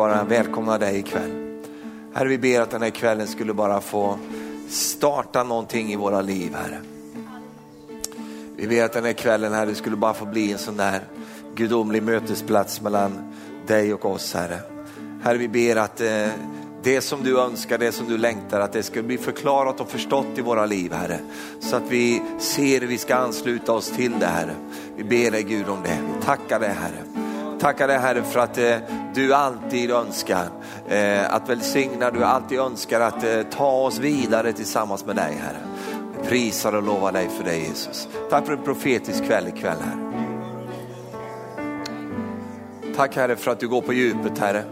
bara välkomna dig ikväll. Herre, vi ber att den här kvällen skulle bara få starta någonting i våra liv, Herre. Vi ber att den här kvällen, Herre, skulle bara få bli en sån där gudomlig mötesplats mellan dig och oss, Herre. Herre, vi ber att eh, det som du önskar, det som du längtar, att det ska bli förklarat och förstått i våra liv, Herre. Så att vi ser hur vi ska ansluta oss till det, Herre. Vi ber dig Gud om det. Vi tackar dig, Herre. Tackar dig Herre för att eh, du alltid önskar eh, att välsigna, du alltid önskar att eh, ta oss vidare tillsammans med dig Herre. Vi prisar och lovar dig för dig Jesus. Tack för en profetisk kväll ikväll Herre. Tack Herre för att du går på djupet Herre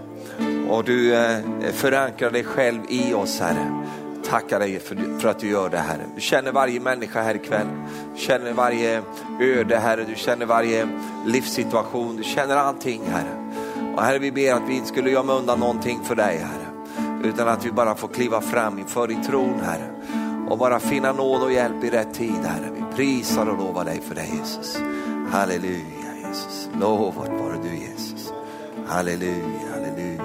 och du eh, förankrar dig själv i oss Herre. Tackar dig för, för att du gör det Herre. Du känner varje människa här ikväll. Du känner varje öde Herre, du känner varje livssituation, du känner allting Herre. Och Herre vi ber att vi inte skulle gömma undan någonting för dig Herre. Utan att vi bara får kliva fram inför din tron Herre. Och bara finna nåd och hjälp i rätt tid Herre. Vi prisar och lovar dig för dig Jesus. Halleluja Jesus. Lovad vare du Jesus. Halleluja, halleluja.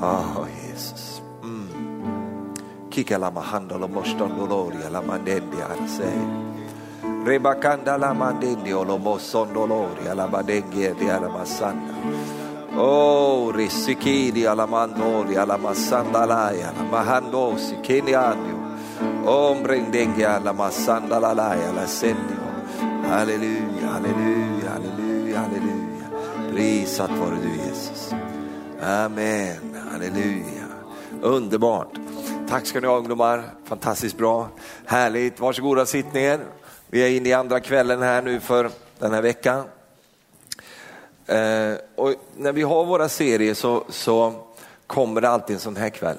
Oh, Jesus kike la lama handa lo moston doloria la mandendi arse. Rebakanda la mandendi o lo moson doloria la madengi di ala masanda. Oh, risikidi ala mandori alla massandalaya la mahandosi kenianio. Ombrengdengi ala massandalalaya la sendio. Halleluja, halleluja, halleluja, halleluja. Prisat vare du Jesus. Amen, halleluja. Underbart. Tack ska ni ha ungdomar, fantastiskt bra. Härligt, varsågoda sitt ner. Vi är inne i andra kvällen här nu för den här veckan. Eh, och när vi har våra serier så, så kommer det alltid en sån här kväll.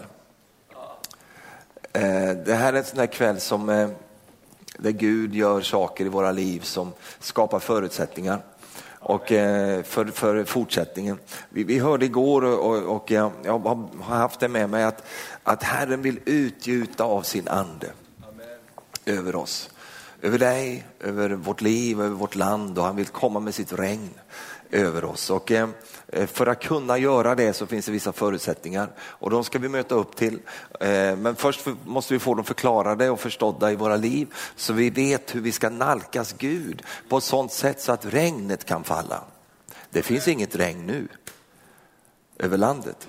Eh, det här är en sån här kväll som eh, där Gud gör saker i våra liv som skapar förutsättningar och eh, för, för fortsättningen. Vi, vi hörde igår och, och jag, jag, har haft det med mig att, att Herren vill utgjuta av sin ande Amen. över oss. Över dig, över vårt liv, över vårt land och han vill komma med sitt regn över oss. Och eh, Eh, för att kunna göra det så finns det vissa förutsättningar och de ska vi möta upp till. Eh, men först måste vi få dem förklarade och förstådda i våra liv så vi vet hur vi ska nalkas Gud på ett sådant sätt så att regnet kan falla. Det finns inget regn nu över landet.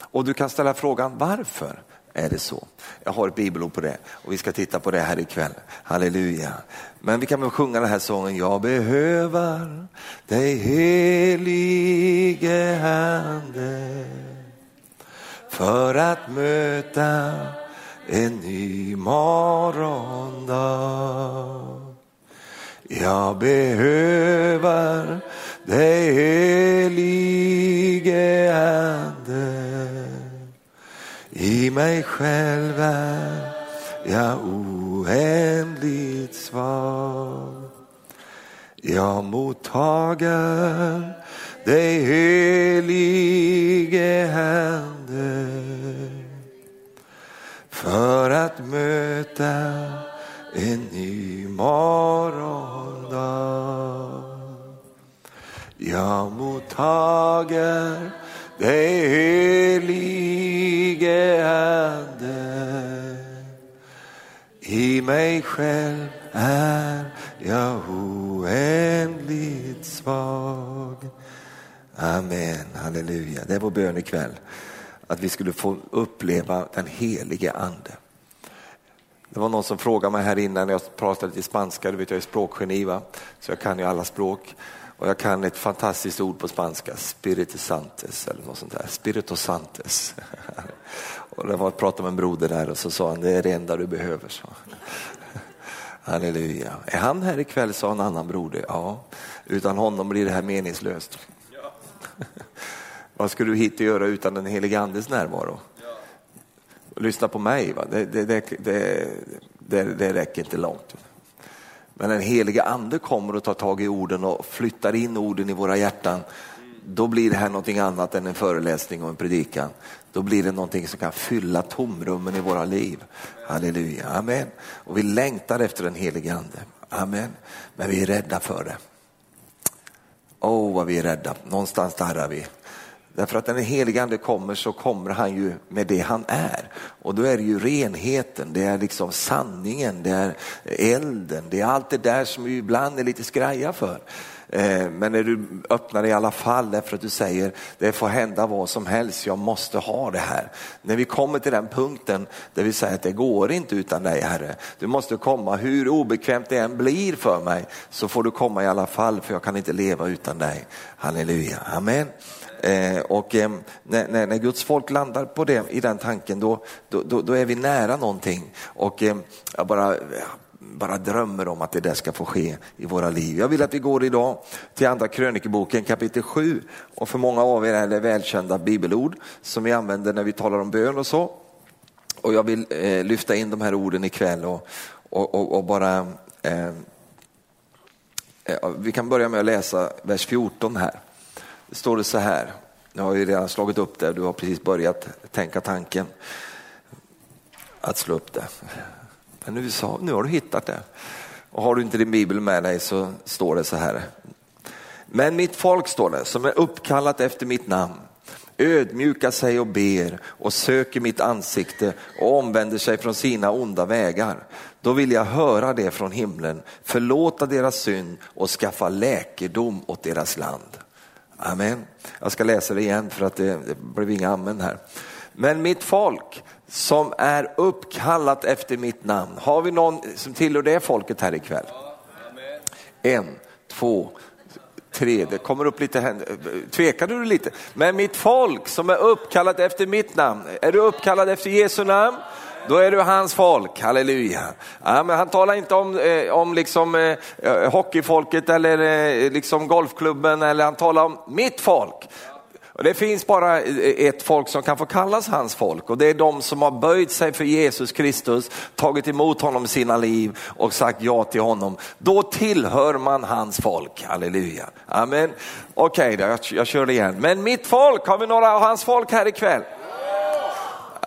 Och du kan ställa frågan varför? Är det så. Jag har ett bibelord på det och vi ska titta på det här ikväll. Halleluja. Men vi kan väl sjunga den här sången. Jag behöver dig helige Ande för att möta en ny morgondag. Jag behöver dig helige Ande i mig själv är jag oändligt svag. Jag mottager dig helige Ande för att möta en ny morgondag. Jag mottager dig helige Ande. I mig själv är jag oändligt svag. Amen, halleluja. Det är vår bön ikväll. Att vi skulle få uppleva den helige Ande. Det var någon som frågade mig här innan jag pratade lite spanska, du vet jag är språkgeni va? så jag kan ju alla språk. Och jag kan ett fantastiskt ord på spanska, spiritus santes eller något sånt där. Spiritus santes. och det var att prata med en broder där och så sa han, det är det enda du behöver. Så. Halleluja. Är han här ikväll, sa en annan broder. Ja, utan honom blir det här meningslöst. Ja. Vad ska du hit och göra utan den helige andes närvaro? Ja. Lyssna på mig, va? Det, det, det, det räcker inte långt. Men den heliga ande kommer och tar tag i orden och flyttar in orden i våra hjärtan. då blir det här någonting annat än en föreläsning och en predikan. Då blir det någonting som kan fylla tomrummen i våra liv. Halleluja, amen. Och vi längtar efter den helige ande. Amen. Men vi är rädda för det. Åh, oh, vad vi är rädda. Någonstans darrar vi. Därför att när den helige ande kommer så kommer han ju med det han är. Och då är det ju renheten, det är liksom sanningen, det är elden, det är allt det där som vi ibland är lite skraja för. Eh, men när du öppnar i alla fall därför att du säger det får hända vad som helst, jag måste ha det här. När vi kommer till den punkten där vi säger att det går inte utan dig Herre. Du måste komma, hur obekvämt det än blir för mig så får du komma i alla fall för jag kan inte leva utan dig. Halleluja, amen. Eh, och eh, när, när, när, Guds folk landar på det, i den tanken då, då, då, då är vi nära någonting. Och eh, jag bara bara drömmer om att det där ska få ske i våra liv. Jag vill att vi går idag till andra krönikeboken kapitel 7 och för många av er är det välkända bibelord som vi använder när vi talar om bön och så. Och jag vill eh, lyfta in de här orden ikväll och, och, och, och bara eh, eh vi kan börja med att läsa vers 14 här. Står det så här, jag har ju redan slagit upp det, du har precis börjat tänka tanken att slå upp det. Men nu, sa, nu har du hittat det. Och har du inte din bibel med dig så står det så här. Men mitt folk står det, som är uppkallat efter mitt namn, ödmjukar sig och ber och söker mitt ansikte och omvänder sig från sina onda vägar. Då vill jag höra det från himlen, förlåta deras synd och skaffa läkedom åt deras land. Amen. Jag ska läsa det igen för att det, det blev inga amen här. Men mitt folk som är uppkallat efter mitt namn. Har vi någon som tillhör det folket här ikväll? En, två, tre, det kommer upp lite händer. Tvekade du lite? Men mitt folk som är uppkallat efter mitt namn. Är du uppkallad efter Jesu namn? Då är du hans folk, halleluja. Ja, men han talar inte om, eh, om liksom, eh, eh hockeyfolket eller eh, liksom golfklubben, eller han talar om mitt folk. Och det finns bara eh, ett folk som kan få kallas hans folk och det är de som har böjt sig för Jesus Kristus, tagit emot honom i sina liv och sagt ja till honom. Då tillhör man hans folk, halleluja. Amen. Okej, okay, jag, jag kör igen. Men mitt folk, har vi några av hans folk här ikväll?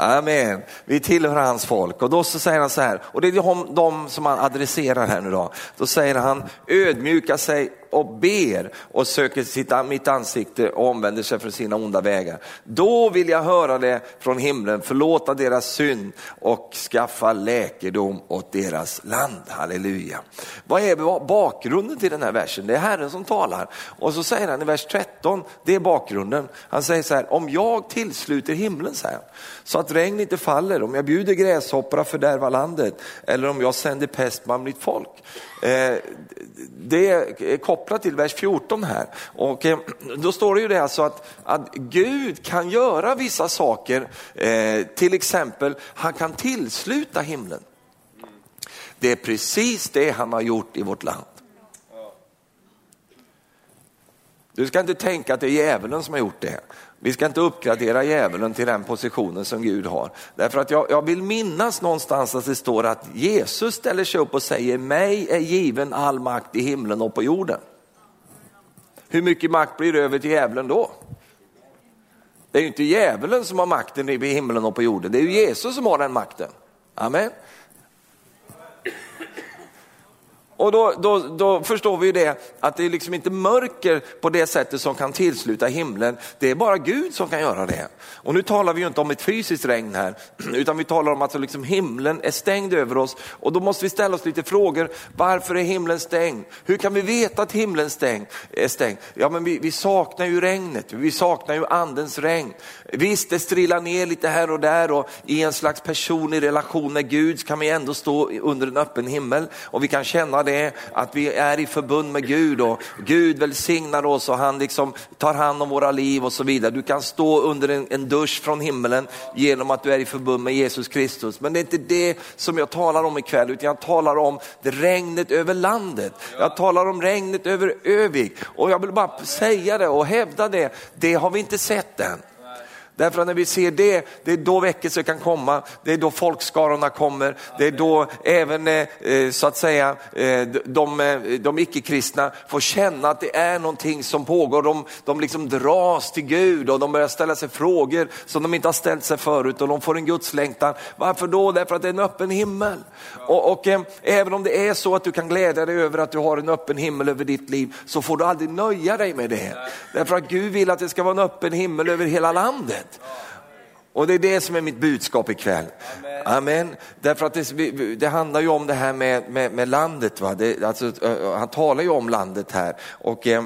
Amen. Vi tillhör hans folk och då så säger han så här, och det är de, de som han adresserar här nu då. Då säger han ödmjuka sig och ber och söker sitt, mitt ansikte och omvänder sig från sina onda vägar. Då vill jag höra det från himlen, förlåta deras synd och skaffa läkedom åt deras land. Halleluja. Vad är bakgrunden till den här versen? Det är Herren som talar. Och så säger han i vers 13, det är bakgrunden. Han säger så här, om jag tillsluter himlen, så, här, så att regn inte faller, om jag bjuder gräshoppor att fördärva landet eller om jag sänder pest bland mitt folk. Eh, det är kopplat till vers 14 här. Och eh, då står det ju det alltså att, att Gud kan göra vissa saker, eh, till exempel han kan tillsluta himlen. Det är precis det han har gjort i vårt land. Du ska inte tänka att det är djävulen som har gjort det. Vi ska inte uppgradera djävulen till den positionen som Gud har. Därför att jag, jag, vill minnas någonstans att det står att Jesus ställer sig upp och säger mig är given all makt i himlen och på jorden. Hur mycket makt blir över till djävulen då? Det är ju inte djävulen som har makten i himlen och på jorden, det är ju Jesus som har den makten. Amen. Och då, då, då förstår vi ju det, att det är liksom inte mörker på det sättet som kan tillsluta himlen. Det är bara Gud som kan göra det. Och nu talar vi ju inte om ett fysiskt regn här, utan vi talar om att liksom himlen är stängd över oss. Och då måste vi ställa oss lite frågor. Varför är himlen stängd? Hur kan vi veta att himlen stäng, är stängd? Ja, men vi, vi saknar ju regnet, vi saknar ju andens regn. Visst, det strillar ner lite här och där och i en slags personlig relation med Gud kan vi ändå stå under en öppen himmel och vi kan känna det, det är att vi är i förbund med Gud och Gud välsignar oss och han liksom tar hand om våra liv och så vidare. Du kan stå under en, en dusch från himmelen genom att du är i förbund med Jesus Kristus. Men det är inte det som jag talar om ikväll, utan jag talar om det regnet över landet. Jag talar om regnet över Övik och jag vill bara säga det och hävda det, det har vi inte sett än. Därför att när vi ser det, det är då väckelse kan komma, det är då folkskarorna kommer, det är då även eh, eh, så att säga eh, de, de icke-kristna får känna att det är någonting som pågår. De, de liksom dras till Gud och de börjar ställa sig frågor som de inte har ställt sig förut och de får en gudslängtan. Varför då? Därför att det är en öppen himmel. Och, och även om det är så att du kan glädja dig över att du har en öppen himmel över ditt liv så får du aldrig nöja dig med det. Därför att Gud vill att det ska vara en öppen himmel över hela landet. Och det är det som är mitt budskap ikväll. Amen. Amen. Därför att det, det, handlar ju om det här med, med, med landet. Va? Det, alltså, han talar ju om landet här. Och, eh,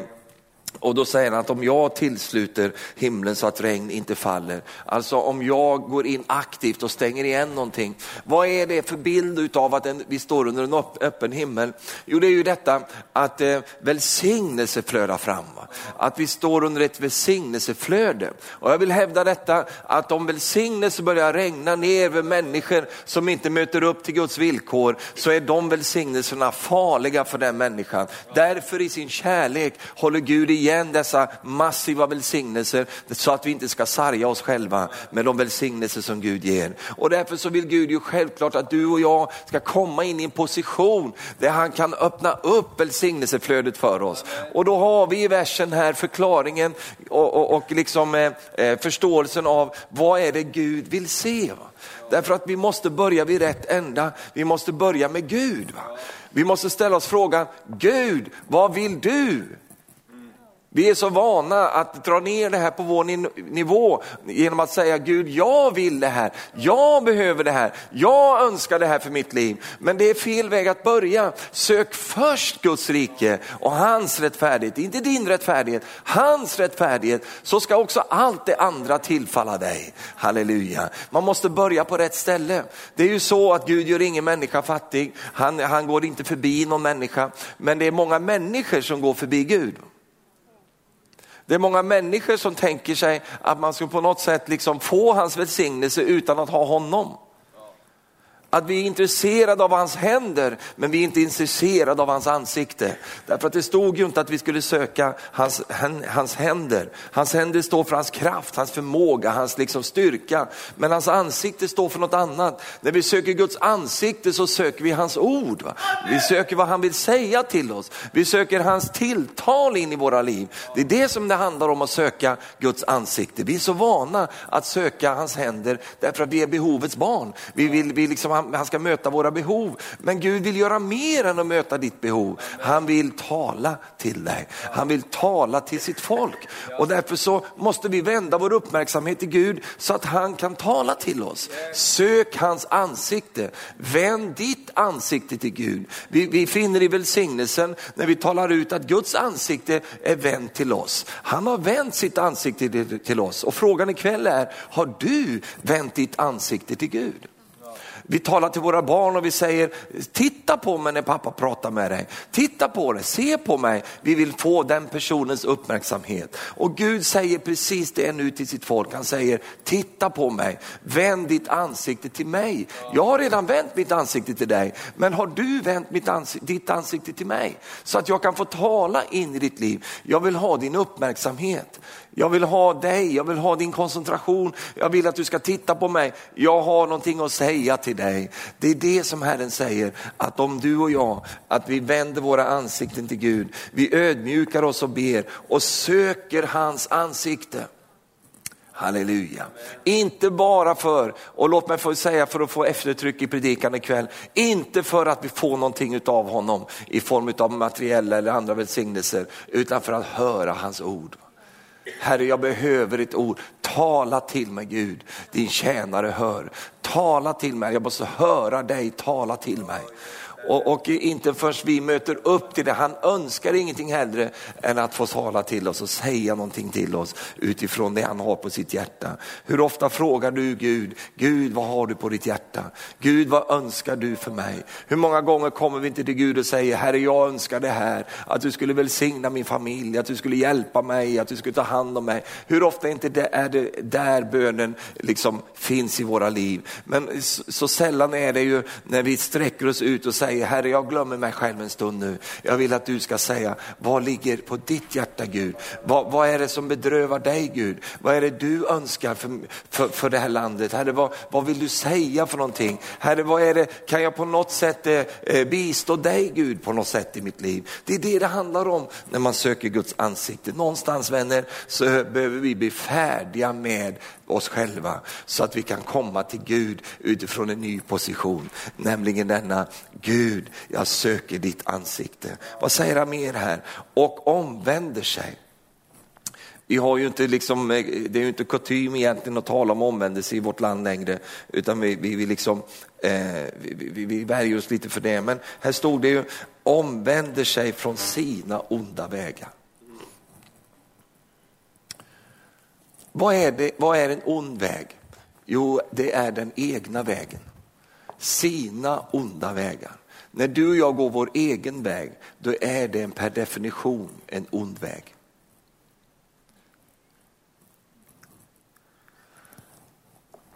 och då säger han att om jag tillsluter himlen så att regn inte faller, alltså om jag går in aktivt och stänger igen någonting, vad är det för bild av att vi står under en öppen himmel? Jo, det är ju detta att eh, välsignelse flödar fram. Va? Att vi står under ett välsignelseflöde. Och jag vill hävda detta att om välsignelse börjar regna ner över människor som inte möter upp till Guds villkor, så är de välsignelserna farliga för den människan. Därför i sin kärlek håller Gud igen igen dessa massiva välsignelser så att vi inte ska sarga oss själva med de välsignelser som Gud ger. Och därför så vill Gud ju självklart att du och jag ska komma in i en position där han kan öppna upp välsignelseflödet för oss. Och då har vi i versen här förklaringen och, och, och liksom, eh, eh förståelsen av vad är det Gud vill se. Va? Därför att vi måste börja vid rätt ända, vi måste börja med Gud. Va? Vi måste ställa oss frågan, Gud, vad vill du? Vi är så vana att dra ner det här på vår nivå genom att säga Gud, jag vill det här, jag behöver det här, jag önskar det här för mitt liv. Men det är fel väg att börja. Sök först Guds rike och hans rättfärdighet, inte din rättfärdighet, hans rättfärdighet, så ska också allt det andra tillfalla dig. Halleluja. Man måste börja på rätt ställe. Det är ju så att Gud gör ingen människa fattig, han, han går inte förbi någon människa, men det är många människor som går förbi Gud. Det är många människor som tänker sig att man ska på något sätt liksom få hans välsignelse utan att ha honom. Att vi är intresserade av hans händer, men vi är inte intresserade av hans ansikte. Därför att det stod ju inte att vi skulle söka hans, hans händer. Hans händer står för hans kraft, hans förmåga, hans liksom styrka. Men hans ansikte står för något annat. När vi söker Guds ansikte så söker vi hans ord. Va? Vi söker vad han vill säga till oss. Vi söker hans tilltal in i våra liv. Det är det som det handlar om att söka Guds ansikte. Vi är så vana att söka hans händer därför att vi är behovets barn. Vi vill, vi liksom, han, ska möta våra behov. Men Gud vill göra mer än att möta ditt behov. Han vill tala till dig. Han vill tala till sitt folk. Och därför så måste vi vända vår uppmärksamhet till Gud så att han kan tala till oss. Sök hans ansikte. Vänd ditt ansikte till Gud. Vi, vi finner i välsignelsen när vi talar ut att Guds ansikte är vänt till oss. Han har vänt sitt ansikte till, till oss och frågan ikväll är, har du vänt ditt ansikte till Gud? Vi talar till våra barn och vi säger, titta på mig när pappa pratar med dig. Titta på det, se på mig. Vi vill få den personens uppmärksamhet. Och Gud säger precis det nu till sitt folk. Han säger, titta på mig, vänd ditt ansikte till mig. Jag har redan vänt mitt ansikte till dig, men har du vänt mitt ansikte, ditt ansikte till mig? Så att jag kan få tala in i ditt liv. Jag vill ha din uppmärksamhet. Jag vill ha dig, jag vill ha din koncentration. Jag vill att du ska titta på mig. Jag har någonting att säga till dig. Det är det som Herren säger, att om du och jag, att vi vänder våra ansikten till Gud. Vi ödmjukar oss och ber och söker hans ansikte. Halleluja. Inte bara för, och låt mig få säga för att få eftertryck i predikan ikväll, inte för att vi får någonting av honom i form av materiella eller andra välsignelser, utan för att höra hans ord. Herre, jag behöver ett ord. Tala till mig Gud, din tjänare hör. Tala till mig, jag måste höra dig tala till mig. Och, och, inte först vi möter upp till det. Han önskar ingenting hellre än att få tala till oss och säga någonting till oss utifrån det han har på sitt hjärta. Hur ofta frågar du Gud, Gud vad har du på ditt hjärta? Gud vad önskar du för mig? Hur många gånger kommer vi inte till Gud och säger, Herre jag önskar det här, att du skulle välsigna min familj, att du skulle hjälpa mig, att du skulle ta hand om mig. Hur ofta inte det är det där bönen liksom finns i våra liv. Men så, så sällan är det ju när vi sträcker oss ut och säger, säger, Herre jag glömmer mig själv en stund nu. Jag vill att du ska säga, vad ligger på ditt hjärta Gud? Vad, vad är det som bedrövar dig Gud? Vad är det du önskar för, för, för det här landet? Herre, vad, vad vill du säga för någonting? Herre, vad är det, kan jag på något sätt eh, eh bistå dig Gud på något sätt i mitt liv? Det är det det handlar om när man söker Guds ansikte. Någonstans vänner så behöver vi bli färdiga med oss själva så att vi kan komma till Gud utifrån en ny position. Nämligen denna Gud, jag söker ditt ansikte. Vad säger han mer här? Och omvänder sig. Vi har ju inte liksom, eh, det är ju inte kutym egentligen att tala om omvändelse i vårt land längre, utan vi, vi, vi, liksom, eh, vi, vi, vi värjer oss lite för det. Men här stod det ju, omvänder sig från sina onda vägar. Vad är, det, vad är en ond väg? Jo, det är den egna vägen. Sina onda vägar. När du och jag går vår egen väg, då är det per definition en ond väg.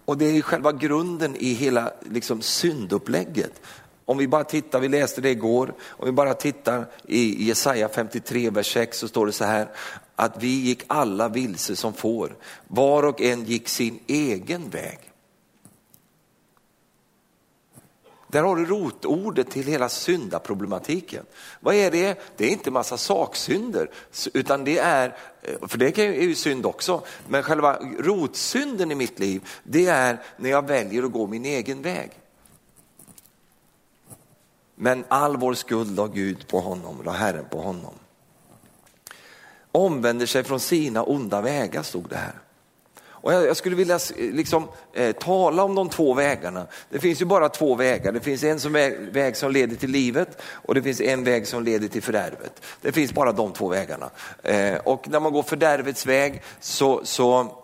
Och det är själva grunden i hela liksom, syndupplägget. Om vi bara tittar, vi läste det igår, om vi bara tittar i Jesaja 53, vers 6 så står det så här, att vi gick alla vilse som får, var och en gick sin egen väg. Där har du rotordet till hela syndaproblematiken. Vad är det? Det är inte massa saksynder, utan det är, eh, för det är ju synd också, men själva rotsynden i mitt liv, det är när jag väljer att gå min egen väg. Men all vår skuld la Gud på honom, la Herren på honom. Omvänder sig från sina onda vägar, stod det här. Och jag, skulle vilja liksom, eh, tala om de två vägarna. Det finns ju bara två vägar. Det finns en som väg, väg, som leder till livet och det finns en väg som leder till fördärvet. Det finns bara de två vägarna. Eh, och när man går fördärvets väg så, så,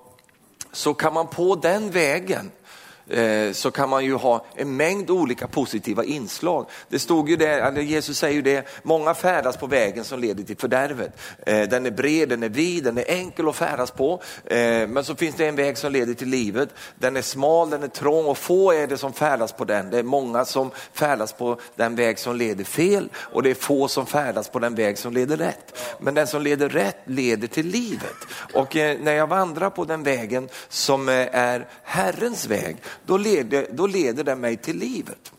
så kan man på den vägen Eh, Eh, så kan man ju ha en mängd olika positiva inslag. Det stod ju det, eller Jesus säger ju det, många färdas på vägen som leder till fördärvet. Eh, den är bred, den är vid, den är enkel att färdas på. Eh, men så finns det en väg som leder till livet. Den är smal, den är trång och få är det som färdas på den. Det är många som färdas på den väg som leder fel och det är få som färdas på den väg som leder rätt. Men den som leder rätt leder till livet. Och när jag vandrar på den vägen som är Herrens väg, då leder, då leder det mig till livet.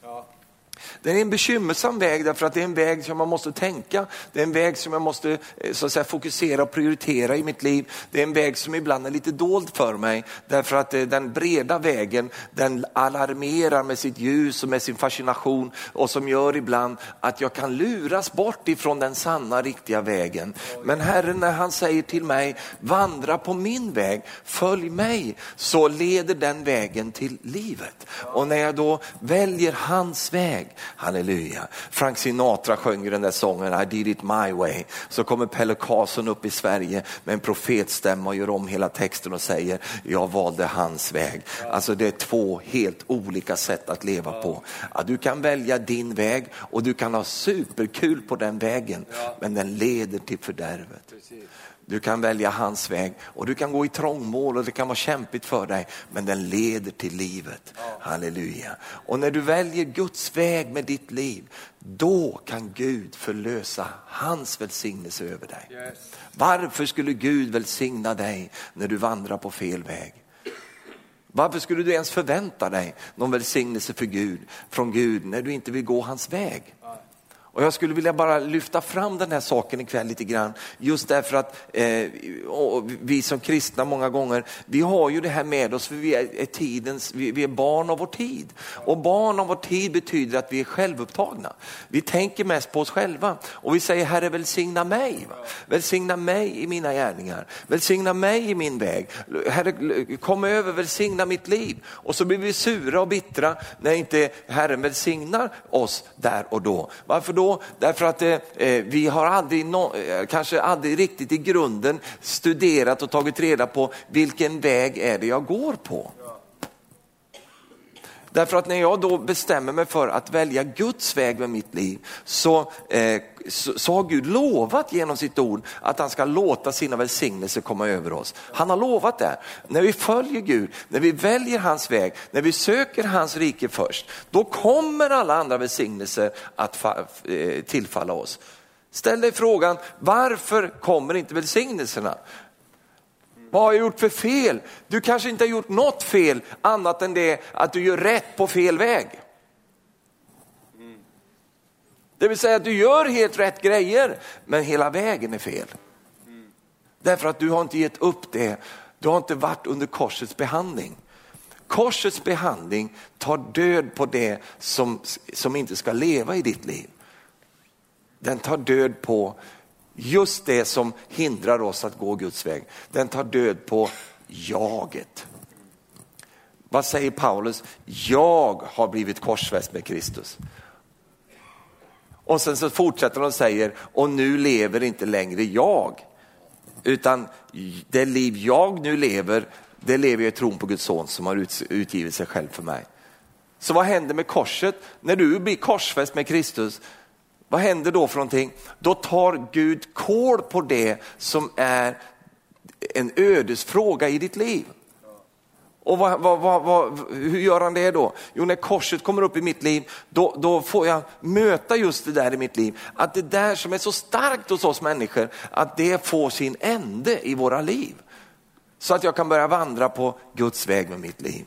Det är en bekymmersam väg därför att det är en väg som man måste tänka, det är en väg som jag måste eh, så att säga, fokusera och prioritera i mitt liv. Det är en väg som ibland är lite dold för mig därför att eh, den breda vägen den alarmerar med sitt ljus och med sin fascination och som gör ibland att jag kan luras bort ifrån den sanna riktiga vägen. Men Herren när han säger till mig, vandra på min väg, följ mig, så leder den vägen till livet. Och när jag då väljer hans väg, Halleluja. Frank Sinatra sjöng den där sången I did it my way. Så kommer Pelle Karlsson upp i Sverige med en profetstämma och gör om hela texten och säger jag valde hans väg. Alltså det är två helt olika sätt att leva på. Ja, du kan välja din väg och du kan ha superkul på den vägen men den leder till fördärvet. Du kan välja hans väg och du kan gå i trångmål och det kan vara kämpigt för dig, men den leder till livet. Ja. Halleluja. Och när du väljer Guds väg med ditt liv, då kan Gud förlösa hans välsignelse över dig. Yes. Varför skulle Gud välsigna dig när du vandrar på fel väg? Varför skulle du ens förvänta dig någon välsignelse för Gud, från Gud när du inte vill gå hans väg? Och jag skulle vilja bara lyfta fram den här saken ikväll lite grann, just därför att eh, vi som kristna många gånger, vi har ju det här med oss för vi är, tidens, vi, vi, är barn av vår tid. Och barn av vår tid betyder att vi är självupptagna. Vi tänker mest på oss själva och vi säger Herre välsigna mig, va? välsigna mig i mina gärningar, välsigna mig i min väg. Herre kom över, välsigna mitt liv. Och så blir vi sura och bittra när inte Herren välsignar oss där och då. Varför då? Därför att eh, eh, vi har aldrig, no, eh, kanske aldrig riktigt i grunden studerat och tagit reda på vilken väg är det jag går på. Därför att när jag då bestämmer mig för att välja Guds väg med mitt liv så, eh, så, så, har Gud lovat genom sitt ord att han ska låta sina välsignelser komma över oss. Han har lovat det. När vi följer Gud, när vi väljer hans väg, när vi söker hans rike först, då kommer alla andra välsignelser att eh, tillfalla oss. Ställ dig frågan, varför kommer inte välsignelserna? Vad har jag gjort för fel? Du kanske inte har gjort något fel annat än det att du gör rätt på fel väg. Det vill säga att du gör helt rätt grejer men hela vägen är fel. Därför att du har inte gett upp det, du har inte varit under korsets behandling. Korsets behandling tar död på det som, som inte ska leva i ditt liv. Den tar död på just det som hindrar oss att gå Guds väg. Den tar död på jaget. Vad säger Paulus? Jag har blivit korsfäst med Kristus. Och sen så fortsätter de och säger, och nu lever inte längre jag, utan det liv jag nu lever, det lever jag i tron på Guds son som har utgivit sig själv för mig. Så vad händer med korset? När du blir korsfäst med Kristus, vad händer då för någonting? Då tar Gud kål på det som är en ödesfråga i ditt liv. Och vad, vad, vad, hur gör han det då? Jo, när korset kommer upp i mitt liv, då, då får jag möta just det där i mitt liv. Att det där som är så starkt hos oss människor, att det får sin ände i våra liv. Så att jag kan börja vandra på Guds väg med mitt liv.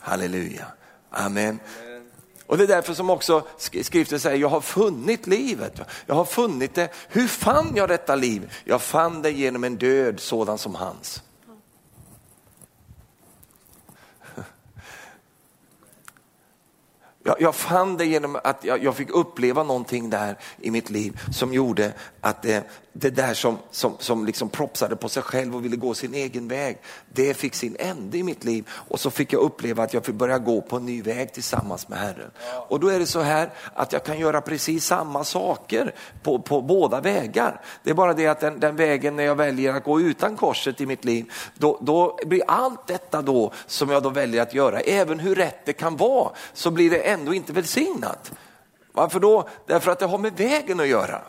Halleluja. Amen. Och det är därför som också skriften säger, jag har funnit livet. Jag har funnit det. Hur fann jag detta liv? Jag fann det genom en död sådan som hans. Jag, jag, fann det genom att jag, jag, fick uppleva någonting där i mitt liv som gjorde att det, det där som, som, som liksom propsade på sig själv och ville gå sin egen väg, det fick sin ände i mitt liv. Och så fick jag uppleva att jag fick börja gå på en ny väg tillsammans med Herren. Och då är det så här att jag kan göra precis samma saker på, på båda vägar. Det är bara det att den, den vägen när jag väljer att gå utan korset i mitt liv, då, då blir allt detta då som jag då väljer att göra, även hur rätt det kan vara, så blir det ändå inte välsignat. Varför då? Därför att det har med vägen att göra.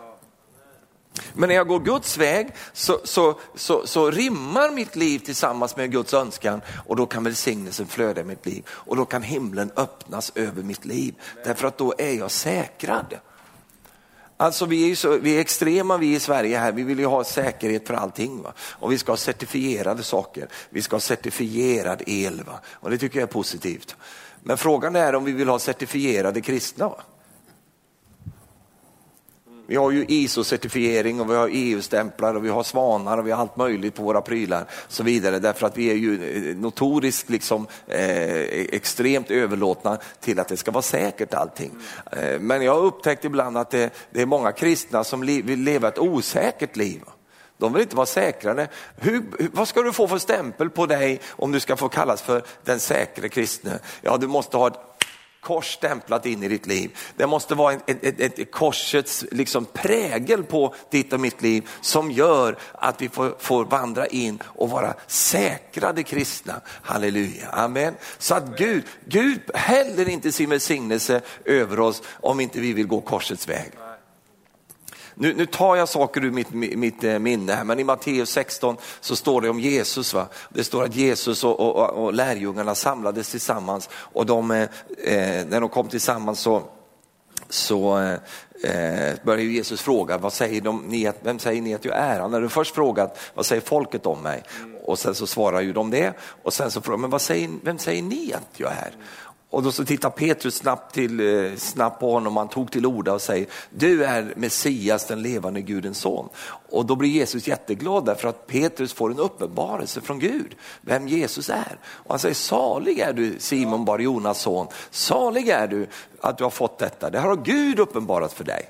Men när jag går Guds väg så, så, så, så rimmar mitt liv tillsammans med Guds önskan och då kan välsignelsen flöda i mitt liv och då kan himlen öppnas över mitt liv. Därför att då är jag säkrad. Alltså vi är, så, vi är extrema vi i Sverige här, vi vill ju ha säkerhet för allting. Va? Och vi ska ha certifierade saker, vi ska ha certifierad el va? och det tycker jag är positivt. Men frågan är om vi vill ha certifierade kristna. Va? Vi har ju ISO-certifiering och vi har EU-stämplar och vi har svanar och vi har allt möjligt på våra prylar. Så vidare, därför att vi är ju eh, notoriskt liksom, eh, e- extremt överlåtna till att det ska vara säkert allting. Eh, men jag har upptäckt ibland att det, det är många kristna som li, vill leva ett osäkert liv. De vill inte vara säkrare. Hur, vad ska du få för stämpel på dig om du ska få kallas för den säkre kristne? Ja, du måste ha ett kors stämplat in i ditt liv. Det måste vara ett, ett, ett korsets liksom prägel på ditt och mitt liv som gör att vi får, får vandra in och vara säkrade kristna. Halleluja, amen. Så att Gud, Gud häller inte sin välsignelse över oss om inte vi vill gå korsets väg. Nu, nu, tar jag saker ur mitt, mitt eh, minne här, men i Matteus 16 så står det om Jesus. Va? Det står att Jesus och, och, och lärjungarna samlades tillsammans och de, eh, eh, när de kom tillsammans så, så eh, eh började Jesus fråga, vad säger de, ni vem säger ni att jag är? Han hade först frågat, vad säger folket om mig? Och sen så svarar ju de det. Och sen så frågar men vad säger, vem säger ni att jag är? Och då så tittar Petrus snabbt, till, eh, snabbt på honom, han tog till orda och säger, du är Messias, den levande Gudens son. Och då blir Jesus jätteglad därför att Petrus får en uppenbarelse från Gud, vem Jesus är. Och han säger, salig är du Simon Bar Jonas son, salig är du att du har fått detta, det här har Gud uppenbarat för dig.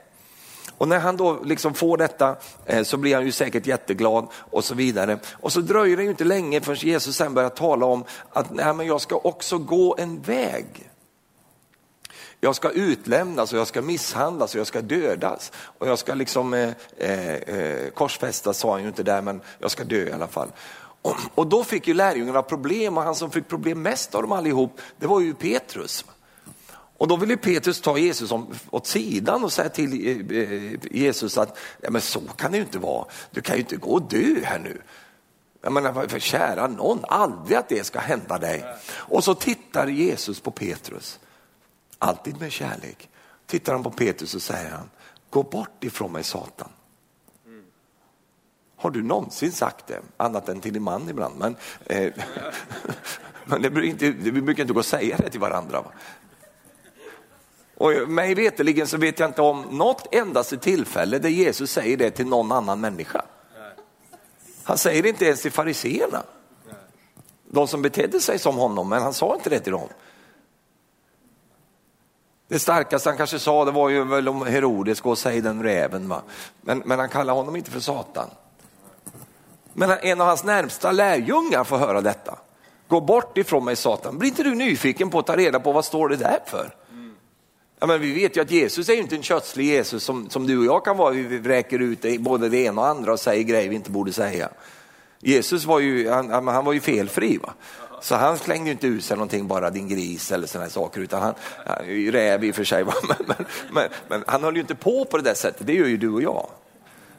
Och när han då liksom får detta eh, så blir han ju säkert jätteglad och så vidare. Och så dröjer det ju inte länge förrän Jesus sen börjar tala om att nej, men jag ska också gå en väg. Jag ska utlämnas och jag ska misshandlas och jag ska dödas. Och jag ska liksom eh, eh, eh korsfästas sa han ju inte där men jag ska dö i alla fall. Och, och då fick ju lärjungarna problem och han som fick problem mest av dem allihop det var ju Petrus. Och då ville Petrus ta Jesus om, åt sidan och säga till eh, eh, Jesus att ja, men så kan det ju inte vara. Du kan ju inte gå och dö här nu. Jag menar, för kära någon, aldrig att det ska hända dig. Och så tittar Jesus på Petrus, alltid med kärlek. Tittar han på Petrus och säger han, gå bort ifrån mig Satan. Har du någonsin sagt det? Annat än till din man ibland. Men, eh, men det, brukar inte, det brukar inte gå att säga det till varandra. Va? Och mig veterligen så vet jag inte om något endaste tillfälle där Jesus säger det till någon annan människa. Han säger det inte ens till fariseerna. De som betedde sig som honom, men han sa inte det till dem. Det starkaste han kanske sa det var ju väl om Herodes, gå och säg den räven. Va? Men, men han kallar honom inte för Satan. Men en av hans närmsta lärjungar får höra detta. Gå bort ifrån mig Satan. Blir inte du nyfiken på att ta reda på vad står det där för? Ja, men vi vet ju att Jesus är inte en kötslig Jesus som, som du och jag kan vara. Vi vräker ut både det ena och andra och säger grejer vi inte borde säga. Jesus var ju, han, han var ju felfri. Va? Så han slängde inte ut sig någonting, bara din gris eller sådana saker, utan han, räv i och för sig, men, men, men, men, han höll ju inte på på det där sättet, det gör ju du och jag.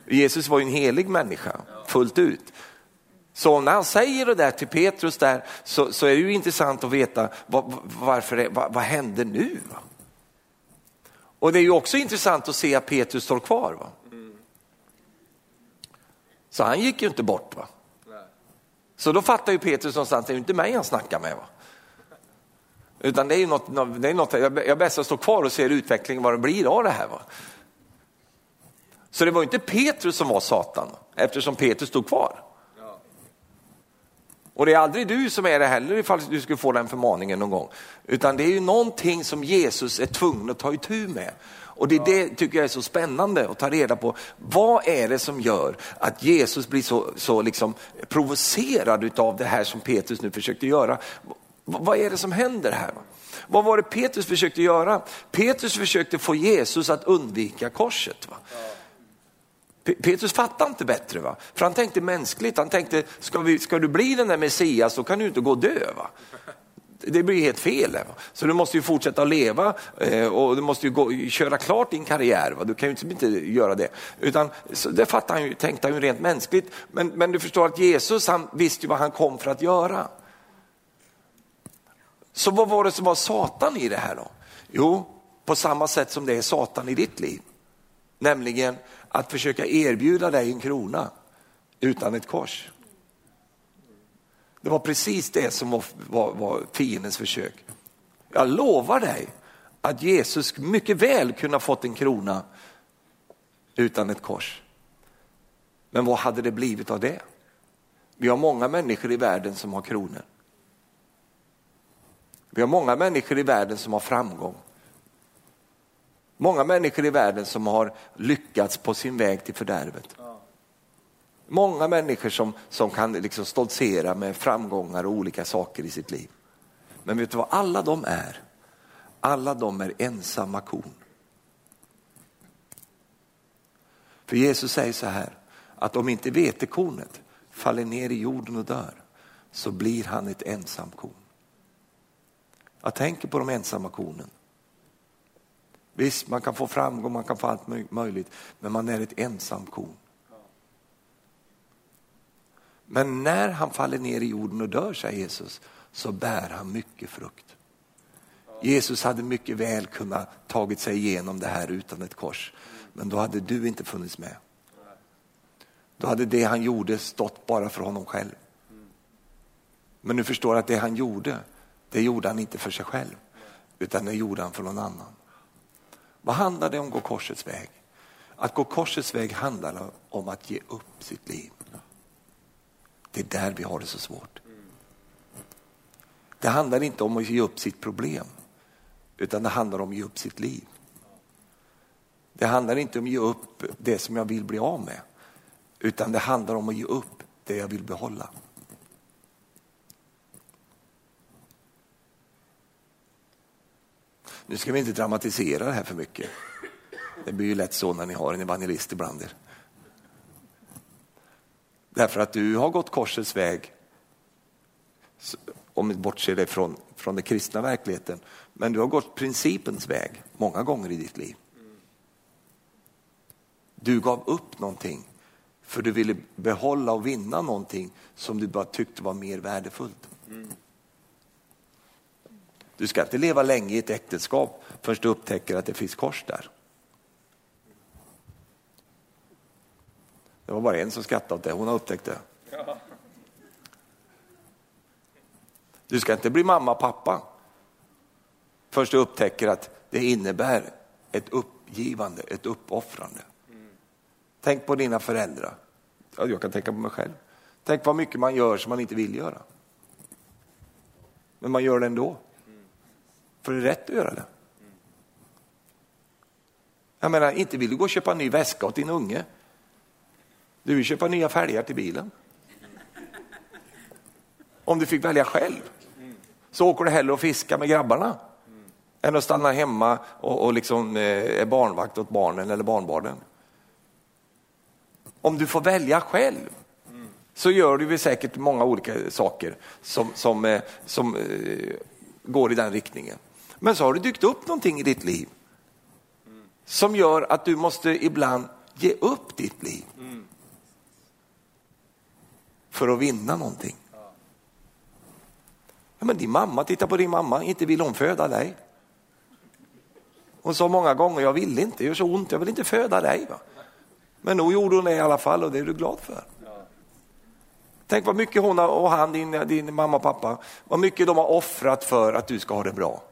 Jesus var ju en helig människa, fullt ut. Så när han säger det där till Petrus där, så, så är det ju intressant att veta vad, varför, vad, vad hände nu? Va? Och det är ju också intressant att se att Petrus står kvar. Va? Så han gick ju inte bort. Va? Så då fattar ju Petrus någonstans, det är ju inte mig han snackar med. Va? Utan det är ju något, det är något jag bäst att stå kvar och se utvecklingen, vad det blir av det här. Va? Så det var inte Petrus som var Satan, eftersom Petrus stod kvar. Och det är aldrig du som är det heller ifall du skulle få den förmaningen någon gång. Utan det är ju någonting som Jesus är tvungen att ta itu med. Och det, det tycker jag är så spännande att ta reda på. Vad är det som gör att Jesus blir så, så liksom provocerad av det här som Petrus nu försökte göra? Vad är det som händer här? Vad var det Petrus försökte göra? Petrus försökte få Jesus att undvika korset. Va? Petrus fattade inte bättre, va? för han tänkte mänskligt. Han tänkte, ska, vi, ska du bli den där Messias, så kan du inte gå och dö. Va? Det blir helt fel. Va? Så du måste ju fortsätta leva eh, och du måste ju gå, köra klart din karriär. Va? Du kan ju inte göra det. Utan, så det fattade han ju, tänkte han ju rent mänskligt. Men, men du förstår att Jesus han visste ju vad han kom för att göra. Så vad var det som var Satan i det här då? Jo, på samma sätt som det är Satan i ditt liv. Nämligen att försöka erbjuda dig en krona utan ett kors. Det var precis det som var, var, var fiendens försök. Jag lovar dig att Jesus mycket väl kunde ha fått en krona utan ett kors. Men vad hade det blivit av det? Vi har många människor i världen som har kronor. Vi har många människor i världen som har framgång. Många människor i världen som har lyckats på sin väg till fördärvet. Många människor som, som kan liksom stoltsera med framgångar och olika saker i sitt liv. Men vet du vad alla de är? Alla de är ensamma kon. För Jesus säger så här, att om inte vetekornet faller ner i jorden och dör, så blir han ett ensamt korn. Jag tänker på de ensamma kornen. Visst, man kan få framgång, man kan få allt möjligt, men man är ett ensamt korn. Men när han faller ner i jorden och dör, säger Jesus, så bär han mycket frukt. Jesus hade mycket väl kunnat tagit sig igenom det här utan ett kors, men då hade du inte funnits med. Då hade det han gjorde stått bara för honom själv. Men du förstår att det han gjorde, det gjorde han inte för sig själv, utan det gjorde han för någon annan. Vad handlar det om att gå korsets väg? Att gå korsets väg handlar om att ge upp sitt liv. Det är där vi har det så svårt. Det handlar inte om att ge upp sitt problem, utan det handlar om att ge upp sitt liv. Det handlar inte om att ge upp det som jag vill bli av med, utan det handlar om att ge upp det jag vill behålla. Nu ska vi inte dramatisera det här för mycket. Det blir ju lätt så när ni har en evangelist ibland er. Därför att du har gått korsets väg om vi bortser det från, från den kristna verkligheten. Men du har gått principens väg många gånger i ditt liv. Du gav upp någonting för du ville behålla och vinna någonting som du bara tyckte var mer värdefullt. Mm. Du ska inte leva länge i ett äktenskap förrän du upptäcker att det finns kors där. Det var bara en som skrattade åt det, hon har upptäckt det. Du ska inte bli mamma och pappa förrän du upptäcker att det innebär ett uppgivande, ett uppoffrande. Tänk på dina föräldrar. Ja, jag kan tänka på mig själv. Tänk vad mycket man gör som man inte vill göra. Men man gör det ändå. För det är rätt att göra det. Jag menar, inte vill du gå och köpa en ny väska åt din unge. Du vill köpa nya fälgar till bilen. Om du fick välja själv så åker du hellre och fiskar med grabbarna än att stanna hemma och, och liksom, eh, är barnvakt åt barnen eller barnbarnen. Om du får välja själv så gör du säkert många olika saker som, som, eh, som eh, går i den riktningen. Men så har det dykt upp någonting i ditt liv som gör att du måste ibland ge upp ditt liv för att vinna någonting. Ja, men din mamma, titta på din mamma, inte vill hon föda dig. Hon sa många gånger, jag vill inte, det gör så ont, jag vill inte föda dig. Va? Men nog gjorde hon det i alla fall och det är du glad för. Tänk vad mycket hon och han, din, din mamma och pappa, vad mycket de har offrat för att du ska ha det bra.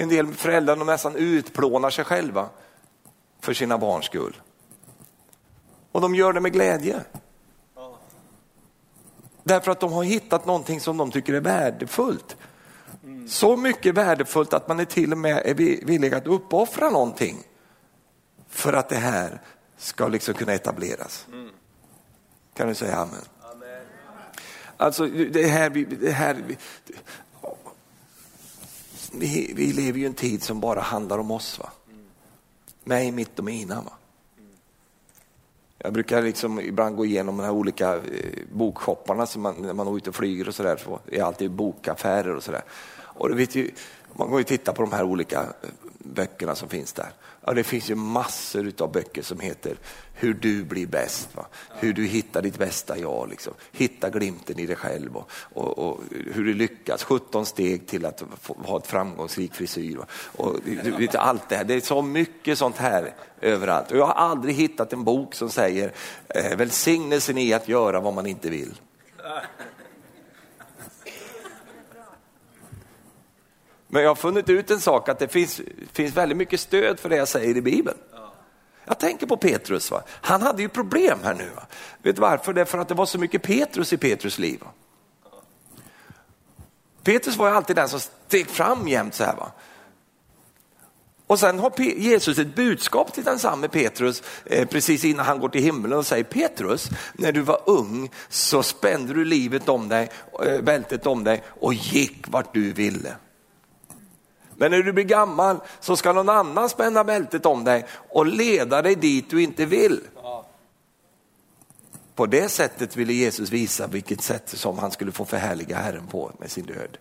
En del föräldrar de nästan utplånar sig själva för sina barns skull. Och de gör det med glädje. Därför att de har hittat någonting som de tycker är värdefullt. Så mycket värdefullt att man är till och med är villig att uppoffra någonting för att det här ska liksom kunna etableras. Kan du säga amen? amen. Alltså det här, det här vi, vi lever ju i en tid som bara handlar om oss. Va? Mig, mitt och mina. Va? Jag brukar liksom ibland gå igenom de här olika eh, bokshopparna som man, när man är ute och flyger och sådär. Så det är alltid bokaffärer och sådär. Och vet ju, man går ju titta på de här olika eh, böckerna som finns där. Ja, det finns ju massor av böcker som heter Hur du blir bäst, va? hur du hittar ditt bästa jag, liksom. hitta glimten i dig själv och, och, och, hur du lyckas, 17 steg till att få, ha ett framgångsrik frisyr. Va? Och, vet, allt det, här. det är så mycket sånt här överallt. Och jag har aldrig hittat en bok som säger eh, välsignelsen i att göra vad man inte vill. Men jag har funnit ut en sak, att det finns, finns väldigt mycket stöd för det jag säger i Bibeln. Jag tänker på Petrus, va? han hade ju problem här nu. Va? Vet du varför? Det är för att det var så mycket Petrus i Petrus liv. Va? Petrus var ju alltid den som steg fram jämt så här. Va? Och sen har Jesus ett budskap till densamme Petrus eh, precis innan han går till himlen och säger Petrus, när du var ung så spände du livet om dig, eh, bältet om dig och gick vart du ville. Men när du blir gammal så ska någon annan spänna bältet om dig och leda dig dit du inte vill. På det sättet ville Jesus visa vilket sätt som han skulle få förhärliga Herren på med sin död.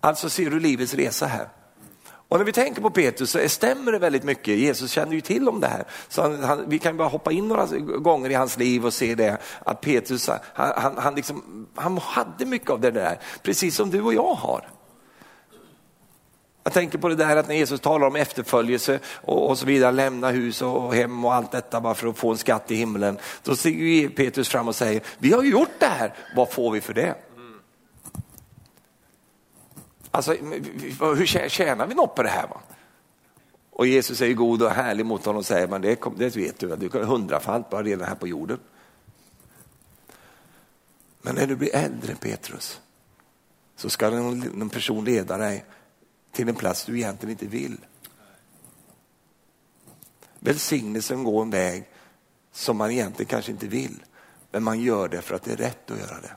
Alltså ser du livets resa här. Och när vi tänker på Petrus så stämmer det väldigt mycket. Jesus kände ju till om det här. Så han, han, vi kan bara hoppa in några gånger i hans liv och se det. Att Petrus, han, han, liksom, han hade mycket av det där, precis som du och jag har. Jag tänker på det där att när Jesus talar om efterföljelse och, och så vidare, lämna hus och hem och allt detta bara för att få en skatt i himlen. Då stiger Petrus fram och säger, vi har gjort det här, vad får vi för det? Alltså, hur tjänar vi något på det här? Va? Och Jesus är ju god och härlig mot honom och säger, men det, det vet du, du kan hundrafalt bara redan här på jorden. Men när du blir äldre Petrus, så ska någon person leda dig till en plats du egentligen inte vill. Välsignelsen går en väg som man egentligen kanske inte vill, men man gör det för att det är rätt att göra det.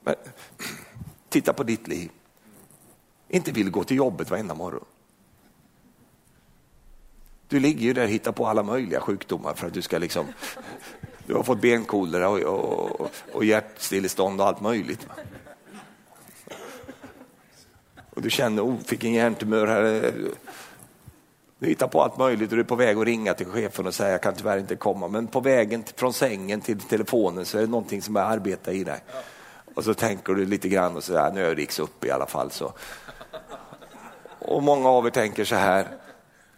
Men, titta på ditt liv. Inte vill gå till jobbet varenda morgon. Du ligger ju där och hittar på alla möjliga sjukdomar för att du ska liksom, du har fått benkolera och, och, och hjärtstillestånd och allt möjligt. Och du känner, oh, fick en hjärntumör här. Du hittar på allt möjligt och du är på väg att ringa till chefen och säga jag kan tyvärr inte komma. Men på vägen från sängen till telefonen så är det någonting som börjar arbeta i dig. Och så tänker du lite grann och så nu är Riks upp i alla fall. Så. Och många av er tänker så här,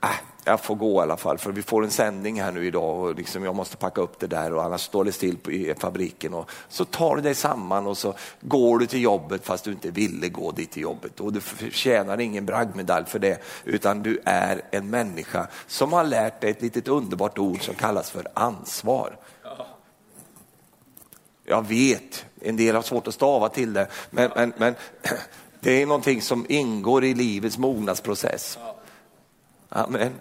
äh, jag får gå i alla fall för vi får en sändning här nu idag och liksom jag måste packa upp det där och annars står det still i fabriken. Och så tar du dig samman och så går du till jobbet fast du inte ville gå dit till jobbet och du förtjänar ingen bragdmedalj för det utan du är en människa som har lärt dig ett litet underbart ord som kallas för ansvar. Jag vet, en del har svårt att stava till det, men, men, men det är någonting som ingår i livets mognadsprocess. Amen.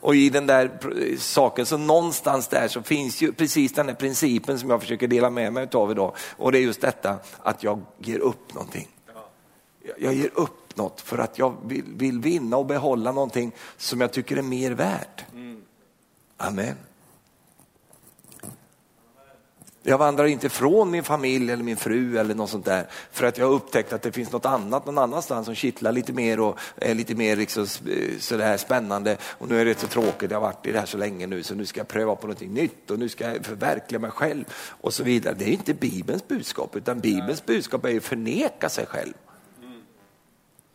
Och i den där saken, så någonstans där så finns ju precis den här principen som jag försöker dela med mig av idag. Och det är just detta att jag ger upp någonting. Jag ger upp något för att jag vill, vill vinna och behålla någonting som jag tycker är mer värt. Amen. Jag vandrar inte från min familj eller min fru eller något sånt där för att jag har upptäckt att det finns något annat någon annanstans som kittlar lite mer och är lite mer liksom sådär spännande. Och nu är det så tråkigt, jag har varit i det här så länge nu så nu ska jag pröva på något nytt och nu ska jag förverkliga mig själv och så vidare. Det är inte Bibelns budskap utan Bibelns budskap är att förneka sig själv.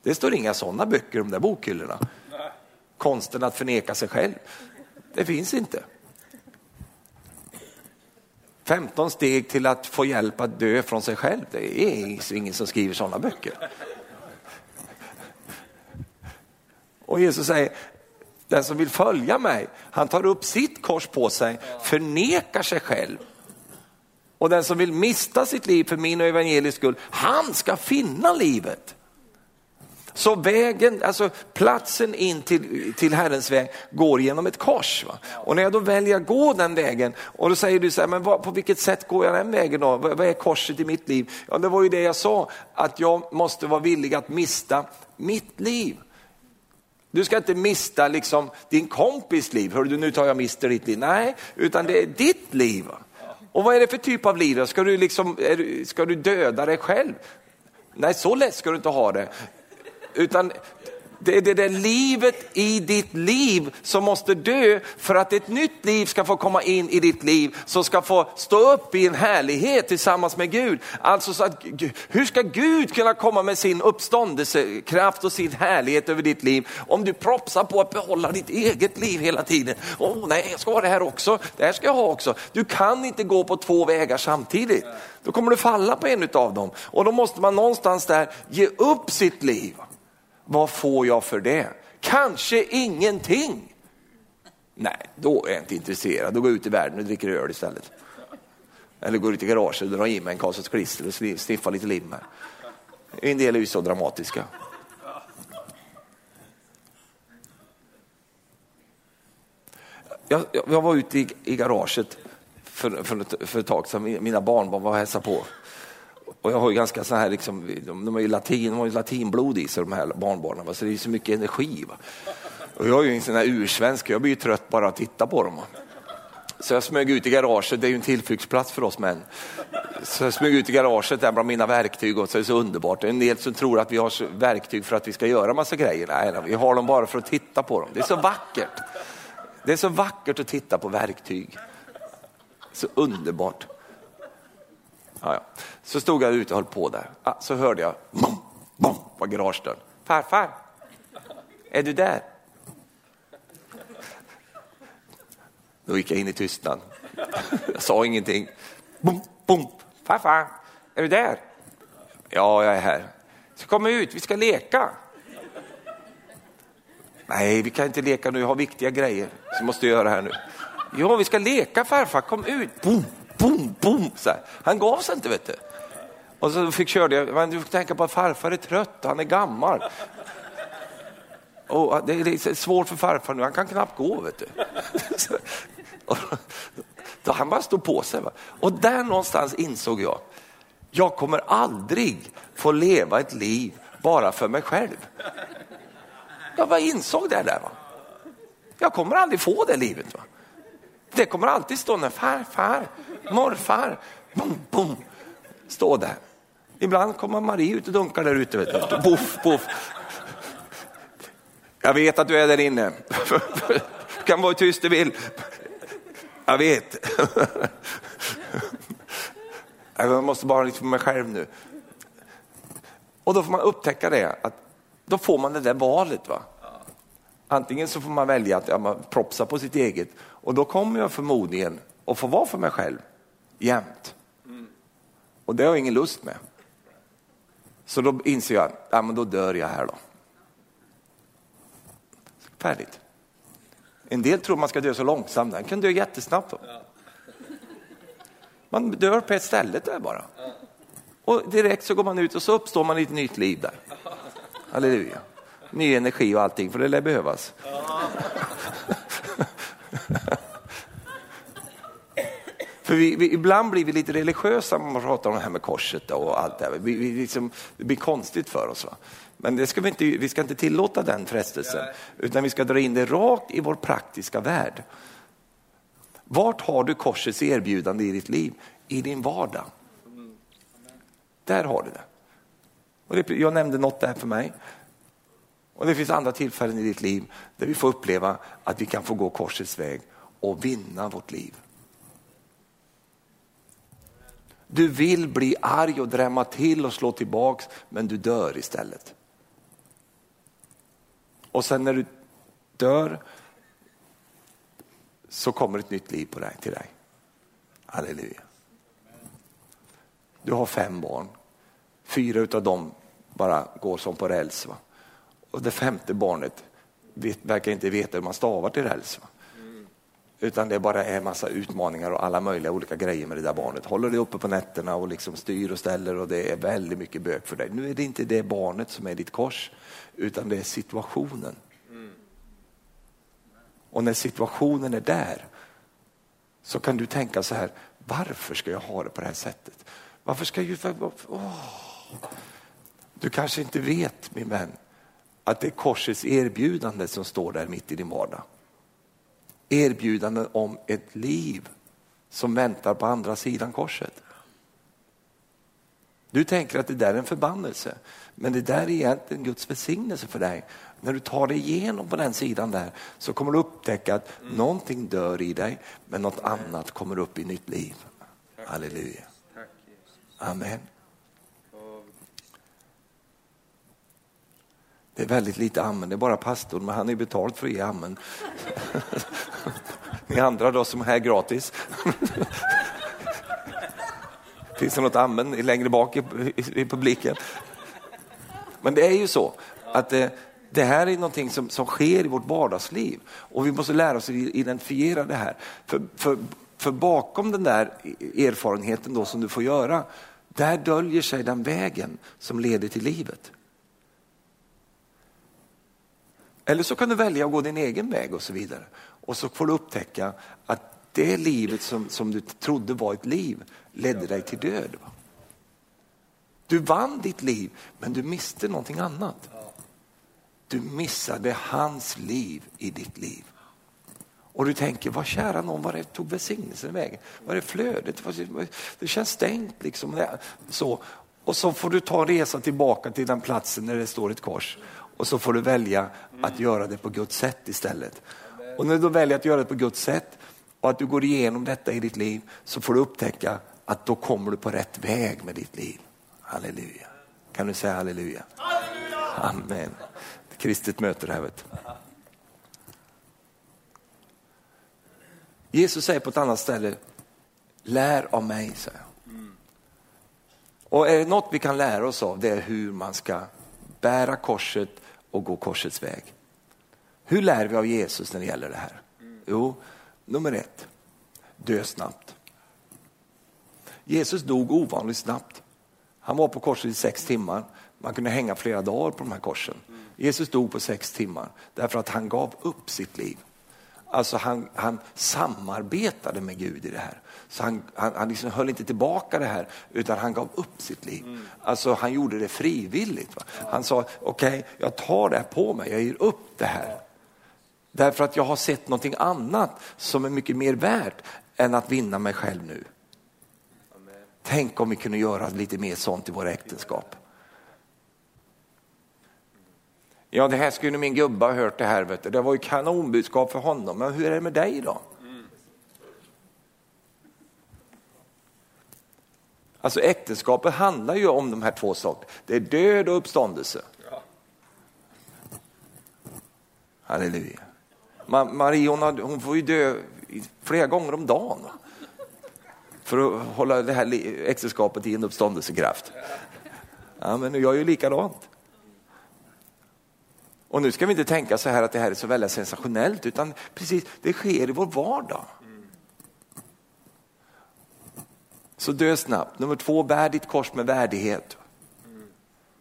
Det står inga sådana böcker om de där bokhyllorna. Konsten att förneka sig själv. Det finns inte. 15 steg till att få hjälp att dö från sig själv. Det är ingen som skriver sådana böcker. Och Jesus säger, den som vill följa mig, han tar upp sitt kors på sig, förnekar sig själv. Och den som vill mista sitt liv för min och evangelisk skull, han ska finna livet. Så vägen, alltså platsen in till, till Herrens väg går genom ett kors. Va? Och när jag då väljer att gå den vägen och då säger du så här, men vad, på vilket sätt går jag den vägen då? Vad, vad är korset i mitt liv? Ja, det var ju det jag sa, att jag måste vara villig att mista mitt liv. Du ska inte mista liksom din kompis liv, hör du nu tar jag mister ditt liv. Nej, utan det är ditt liv. Och vad är det för typ av liv? Ska du, liksom, ska du döda dig själv? Nej, så lätt ska du inte ha det utan det är det där livet i ditt liv som måste dö för att ett nytt liv ska få komma in i ditt liv som ska få stå upp i en härlighet tillsammans med Gud. Alltså så att, hur ska Gud kunna komma med sin uppståndelsekraft och sin härlighet över ditt liv om du propsar på att behålla ditt eget liv hela tiden? Åh oh, nej, jag ska ha det här också, det här ska jag ha också. Du kan inte gå på två vägar samtidigt. Då kommer du falla på en av dem och då måste man någonstans där ge upp sitt liv. Vad får jag för det? Kanske ingenting. Nej, då är jag inte intresserad. Då går jag ut i världen och dricker öl istället. Eller går ut i garaget och drar i mig en Karlssons klister och sniffar lite lim här. En del är ju så dramatiska. Jag, jag var ute i, i garaget för, för, ett, för ett tag sedan, mina barnbarn var och hälsade på. Och jag har ju ganska så här, liksom, de, är ju latin, de har ju latinblod i sig de här barnbarnen, så det är så mycket energi. Va? Och jag är ju en sån här ursvensk, jag blir ju trött bara att titta på dem. Så jag smög ut i garaget, det är ju en tillflyktsplats för oss män. Så jag smög ut i garaget där bland mina verktyg och så är det så underbart. En del som tror att vi har verktyg för att vi ska göra massa grejer. Nej, vi har dem bara för att titta på dem. Det är så vackert. Det är så vackert att titta på verktyg. Så underbart. Ja, ja. Så stod jag ute och höll på där. Ah, så hörde jag bom, bom på garagedörren. Farfar, är du där? Då gick jag in i tystnad. Jag sa ingenting. Bom, bom. Farfar, är du där? Ja, jag är här. Så kom ut, vi ska leka. Nej, vi kan inte leka nu, jag har viktiga grejer som måste göra här nu. Jo, vi ska leka farfar, kom ut. Boom boom, boom. Så här. Han gav sig inte vet du. Och så fick köra det. men du får tänka på att farfar är trött, han är gammal. Och det är svårt för farfar nu, han kan knappt gå vet du. Då han bara stod på sig. Va? Och där någonstans insåg jag, jag kommer aldrig få leva ett liv bara för mig själv. Jag bara insåg det där. Va? Jag kommer aldrig få det livet. Va? Det kommer alltid stå när farfar, morfar, bom, bom, stå där. Ibland kommer Marie ut och dunkar där ute. Vet du. Boff, boff. Jag vet att du är där inne. Du kan vara tyst du vill. Jag vet. Jag måste bara liksom mig själv nu. Och då får man upptäcka det, att då får man det där valet. Va? Antingen så får man välja att ja, man propsa på sitt eget och då kommer jag förmodligen att få vara för mig själv jämt. Och det har jag ingen lust med. Så då inser jag, ja men då dör jag här då. Färdigt. En del tror man ska dö så långsamt, den kan dö jättesnabbt. Då. Man dör på ett ställe där bara. Och direkt så går man ut och så uppstår man i ett nytt liv där. Halleluja. Ny energi och allting, för det lär behövas. För vi, vi, ibland blir vi lite religiösa när man pratar om det här med korset och allt det här. Vi, vi liksom, det blir konstigt för oss. Va? Men det ska vi, inte, vi ska inte tillåta den frestelsen, utan vi ska dra in det rakt i vår praktiska värld. Vart har du korsets erbjudande i ditt liv? I din vardag. Där har du det. Och det, jag nämnde något där för mig. Och Det finns andra tillfällen i ditt liv där vi får uppleva att vi kan få gå korsets väg och vinna vårt liv. Du vill bli arg och drämma till och slå tillbaks men du dör istället. Och sen när du dör så kommer ett nytt liv på dig, till dig. Halleluja. Du har fem barn. Fyra av dem bara går som på räls. Va? Och det femte barnet vet, verkar inte veta hur man stavar till räls. Va? Utan det bara är massa utmaningar och alla möjliga olika grejer med det där barnet. Håller det uppe på nätterna och liksom styr och ställer och det är väldigt mycket bök för dig. Nu är det inte det barnet som är ditt kors, utan det är situationen. Och när situationen är där så kan du tänka så här, varför ska jag ha det på det här sättet? Varför ska jag... Oh. Du kanske inte vet, min vän, att det är korsets erbjudande som står där mitt i din vardag. Erbjudanden om ett liv som väntar på andra sidan korset. Du tänker att det där är en förbannelse, men det där är egentligen Guds välsignelse för dig. När du tar dig igenom på den sidan där så kommer du upptäcka att mm. någonting dör i dig, men något annat kommer upp i nytt liv. Halleluja. Amen. Det är väldigt lite amen, det är bara pastorn, men han är betalt för att ge amen. Ni andra då som är här gratis. Finns det något amen längre bak i, i, i publiken? Men det är ju så att det, det här är någonting som, som sker i vårt vardagsliv och vi måste lära oss att identifiera det här. För, för, för bakom den där erfarenheten då som du får göra, där döljer sig den vägen som leder till livet. Eller så kan du välja att gå din egen väg och så vidare. Och så får du upptäcka att det livet som, som du trodde var ett liv ledde dig till död. Va? Du vann ditt liv, men du miste någonting annat. Du missade hans liv i ditt liv. Och du tänker, vad kära någon, var tog välsignelsen vägen? Var är flödet? Det känns stängt liksom. Så. Och så får du ta en resa tillbaka till den platsen där det står ett kors. Och så får du välja att göra det på Guds sätt istället. Och när du väljer att göra det på Guds sätt och att du går igenom detta i ditt liv så får du upptäcka att då kommer du på rätt väg med ditt liv. Halleluja. Kan du säga halleluja? halleluja! Amen. Kristet möte det här. Vet. Jesus säger på ett annat ställe, lär av mig. Säger Och är det något vi kan lära oss av det är hur man ska bära korset och gå korsets väg. Hur lär vi av Jesus när det gäller det här? Jo, nummer ett, dö snabbt. Jesus dog ovanligt snabbt. Han var på korset i sex timmar. Man kunde hänga flera dagar på de här korsen. Jesus dog på sex timmar därför att han gav upp sitt liv. Alltså han, han samarbetade med Gud i det här. Så han, han, han liksom höll inte tillbaka det här utan han gav upp sitt liv. Mm. Alltså han gjorde det frivilligt. Va? Han sa, okej okay, jag tar det här på mig, jag ger upp det här. Därför att jag har sett någonting annat som är mycket mer värt än att vinna mig själv nu. Tänk om vi kunde göra lite mer sånt i våra äktenskap. Ja, det här skulle min gubbe ha hört det här. Vet du. Det var ju kanonbudskap för honom. Men hur är det med dig då? Alltså äktenskapet handlar ju om de här två sakerna. Det är död och uppståndelse. Ja. Halleluja. Marie hon, har, hon får ju dö flera gånger om dagen för att hålla det här äktenskapet i en uppståndelsekraft. Ja, men jag är ju likadant. Och nu ska vi inte tänka så här att det här är så väldigt sensationellt, utan precis, det sker i vår vardag. Så dö snabbt. Nummer två, bär ditt kors med värdighet.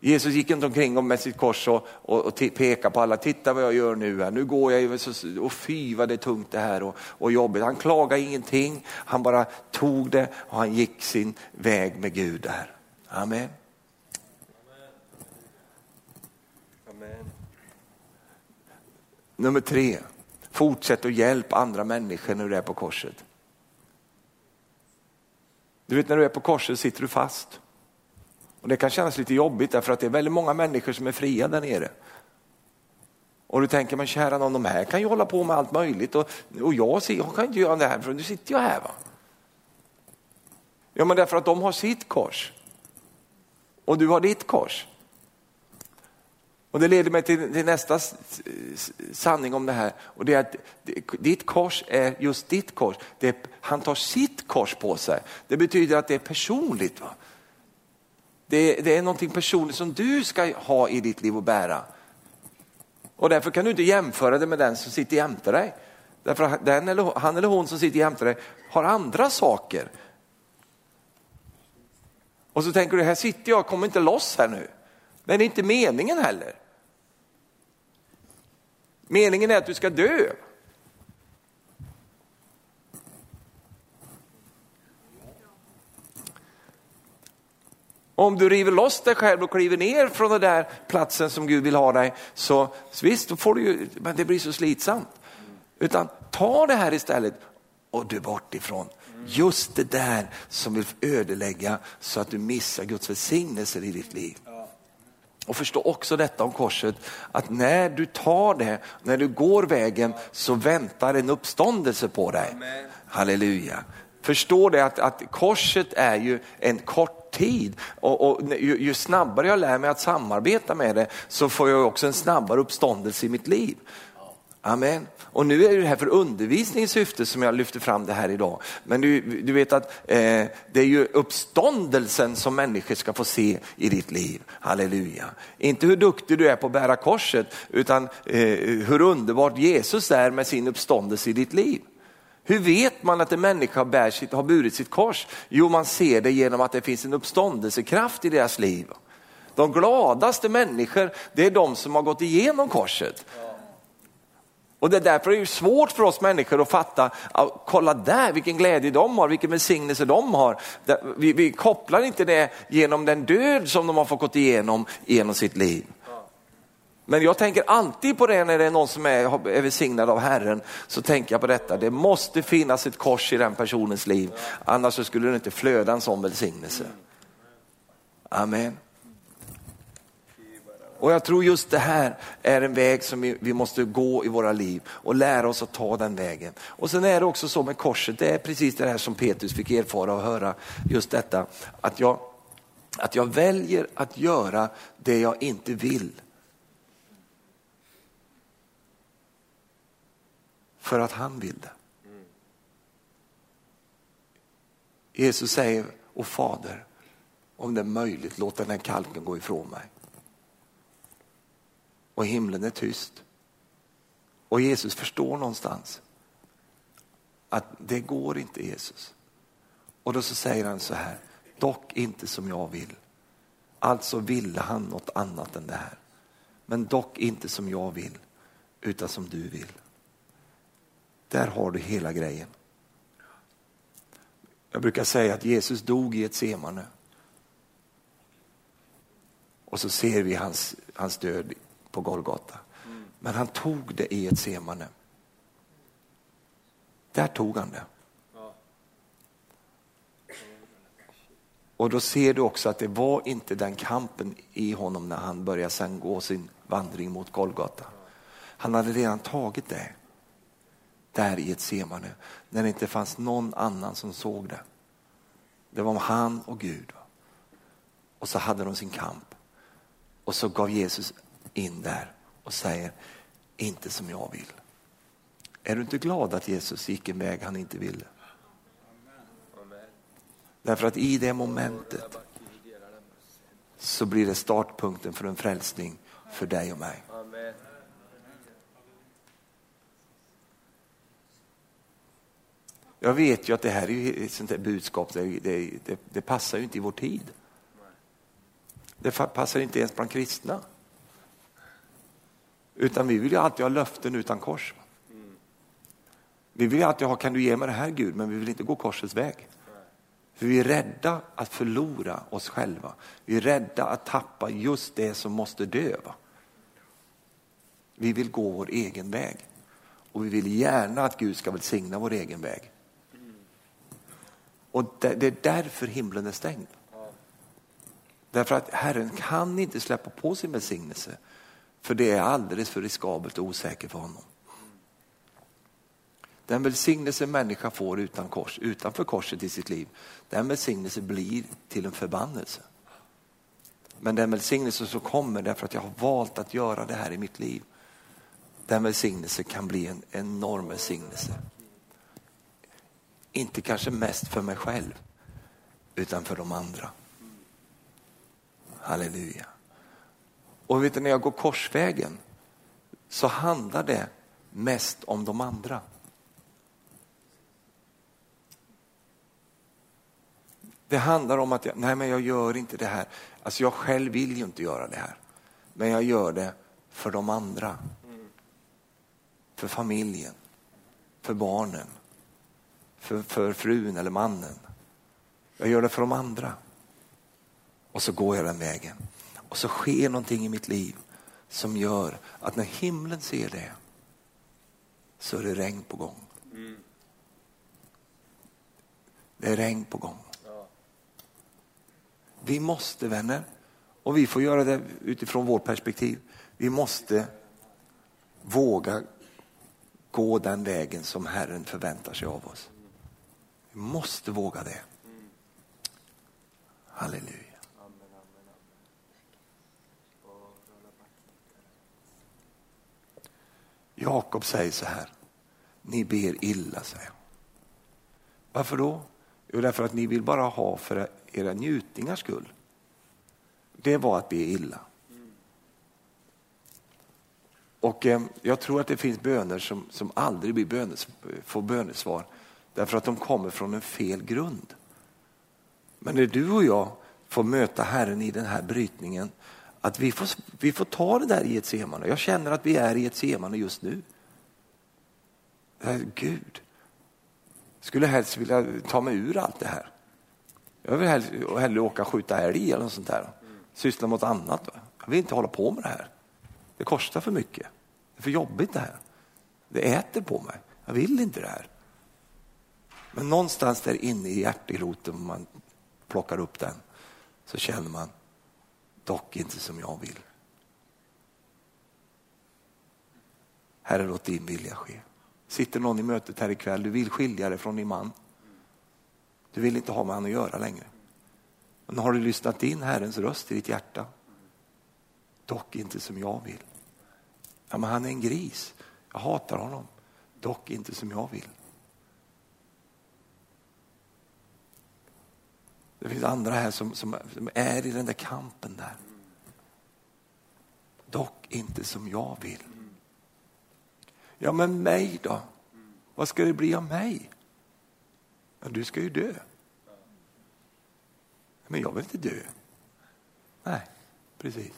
Jesus gick inte omkring med sitt kors och, och, och pekade på alla, titta vad jag gör nu, här. nu går jag och fy vad det är tungt det här och, och jobbigt. Han klagade ingenting, han bara tog det och han gick sin väg med Gud där. Amen. Amen. Nummer tre, fortsätt att hjälpa andra människor när du är på korset. Du vet när du är på korset sitter du fast. Och Det kan kännas lite jobbigt därför att det är väldigt många människor som är fria där nere. Och du tänker, men kära någon, de här kan ju hålla på med allt möjligt och, och jag, jag kan inte göra det här för nu sitter jag här. va. Ja men därför att de har sitt kors och du har ditt kors. Och Det leder mig till, till, nästa sanning om det här och det är att ditt kors är just ditt kors. Det, han tar sitt kors på sig. Det betyder att det är personligt. Va? Det, det är någonting personligt som du ska ha i ditt liv och bära. Och därför kan du inte jämföra det med den som sitter jämte dig. Därför att den eller, han eller hon som sitter jämte dig har andra saker. Och så tänker du, här sitter jag, kommer inte loss här nu. Men det är inte meningen heller. Meningen är att du ska dö. Om du river loss dig själv och kliver ner från den där platsen som Gud vill ha dig, så, så visst, då får du ju, men det blir så slitsamt. Utan ta det här istället och du bort ifrån. Just det där som vill ödelägga så att du missar Guds välsignelser i ditt liv. Och förstå också detta om korset, att när du tar det, när du går vägen så väntar en uppståndelse på dig. Amen. Halleluja. Förstå det att, att korset är ju en kort tid. Och, och ju, ju, snabbare jag lär mig att samarbeta med det så får jag också en snabbare uppståndelse i mitt liv. Amen. Och nu är det här för undervisningens syfte som jag lyfter fram det här idag. Men du, du vet att eh, det är ju uppståndelsen som människor ska få se i ditt liv. Halleluja. Inte hur duktig du är på att bära korset utan eh, hur underbart Jesus är med sin uppståndelse i ditt liv. Hur vet man att en människa bär sitt, har burit sitt kors? Jo, man ser det genom att det finns en uppståndelsekraft i deras liv. De gladaste människor, det är de som har gått igenom korset. Och det är därför det är svårt för oss människor att fatta, kolla där vilken glädje de har, vilken välsignelse de har. Vi, vi kopplar inte det genom den död som de har fått gått igenom genom sitt liv. Men jag tänker alltid på det när det är någon som är, är välsignad av Herren, så tänker jag på detta. Det måste finnas ett kors i den personens liv, annars så skulle det inte flöda en sån välsignelse. Amen. Och jag tror just det här är en väg som vi, vi, måste gå i våra liv och lära oss att ta den vägen. Och sen är det också så med korset, det är precis det här som Petrus fick erfara och höra, just detta att jag, att jag väljer att göra det jag inte vill. för att han vill det. Jesus säger, och Fader, om det är möjligt, låt den här kalken gå ifrån mig. Och himlen är tyst. Och Jesus förstår någonstans att det går inte Jesus. Och då så säger han så här, dock inte som jag vill. Alltså ville han något annat än det här. Men dock inte som jag vill, utan som du vill. Där har du hela grejen. Jag brukar säga att Jesus dog i ett semane. Och så ser vi hans, hans död på Golgata. Men han tog det i ett semane. Där tog han det. Och då ser du också att det var inte den kampen i honom när han började sen gå sin vandring mot Golgata. Han hade redan tagit det där i ett semane när det inte fanns någon annan som såg det. Det var han och Gud. Och så hade de sin kamp. Och så gav Jesus in där och säger, inte som jag vill. Är du inte glad att Jesus gick en väg han inte ville? Därför att i det momentet så blir det startpunkten för en frälsning för dig och mig. Jag vet ju att det här är ett sånt budskap, det, det, det, det passar ju inte i vår tid. Det passar inte ens bland kristna. Utan vi vill ju alltid ha löften utan kors. Vi vill alltid ha, kan du ge mig det här Gud, men vi vill inte gå korsets väg. För vi är rädda att förlora oss själva. Vi är rädda att tappa just det som måste dö. Vi vill gå vår egen väg. Och vi vill gärna att Gud ska välsigna vår egen väg. Och det, är därför himlen är stängd. Därför att Herren kan inte släppa på sin välsignelse. För det är alldeles för riskabelt och osäkert för honom. Den välsignelse människa får utan kors, utanför korset i sitt liv, den välsignelse blir till en förbannelse. Men den välsignelse som kommer därför att jag har valt att göra det här i mitt liv, den välsignelse kan bli en enorm välsignelse. Inte kanske mest för mig själv, utan för de andra. Halleluja. Och vet du, när jag går korsvägen så handlar det mest om de andra. Det handlar om att jag, nej men jag gör inte det här. Alltså jag själv vill ju inte göra det här. Men jag gör det för de andra. För familjen, för barnen, för, för frun eller mannen. Jag gör det för de andra. Och så går jag den vägen. Och så sker någonting i mitt liv som gör att när himlen ser det så är det regn på gång. Det är regn på gång. Vi måste vänner, och vi får göra det utifrån vårt perspektiv, vi måste våga gå den vägen som Herren förväntar sig av oss. Vi måste våga det. Halleluja. Jakob säger så här, ni ber illa, säger Varför då? Jo, därför att ni vill bara ha för era njutningars skull. Det var att be illa. Och eh, jag tror att det finns böner som, som aldrig blir bönes, får bönesvar därför att de kommer från en fel grund. Men när du och jag får möta Herren i den här brytningen, att vi får, vi får ta det där i ett semane. Jag känner att vi är i ett semane just nu. Eh, Gud, skulle helst vilja ta mig ur allt det här. Jag vill hellre, hellre åka och skjuta älg eller något sånt där. Syssla med något annat. Jag vill inte hålla på med det här. Det kostar för mycket. Det är för jobbigt det här. Det äter på mig. Jag vill inte det här. Men någonstans där inne i hjärteroten, om man plockar upp den, så känner man, dock inte som jag vill. Herre, låt din vilja ske. Sitter någon i mötet här ikväll, du vill skilja dig från din man. Du vill inte ha med honom att göra längre. Men har du lyssnat in Herrens röst i ditt hjärta? Dock inte som jag vill. Ja, men han är en gris. Jag hatar honom. Dock inte som jag vill. Det finns andra här som, som, som är i den där kampen där. Dock inte som jag vill. Ja, men mig då? Vad ska det bli av mig? Ja, du ska ju dö. Men jag vill inte dö. Nej, precis.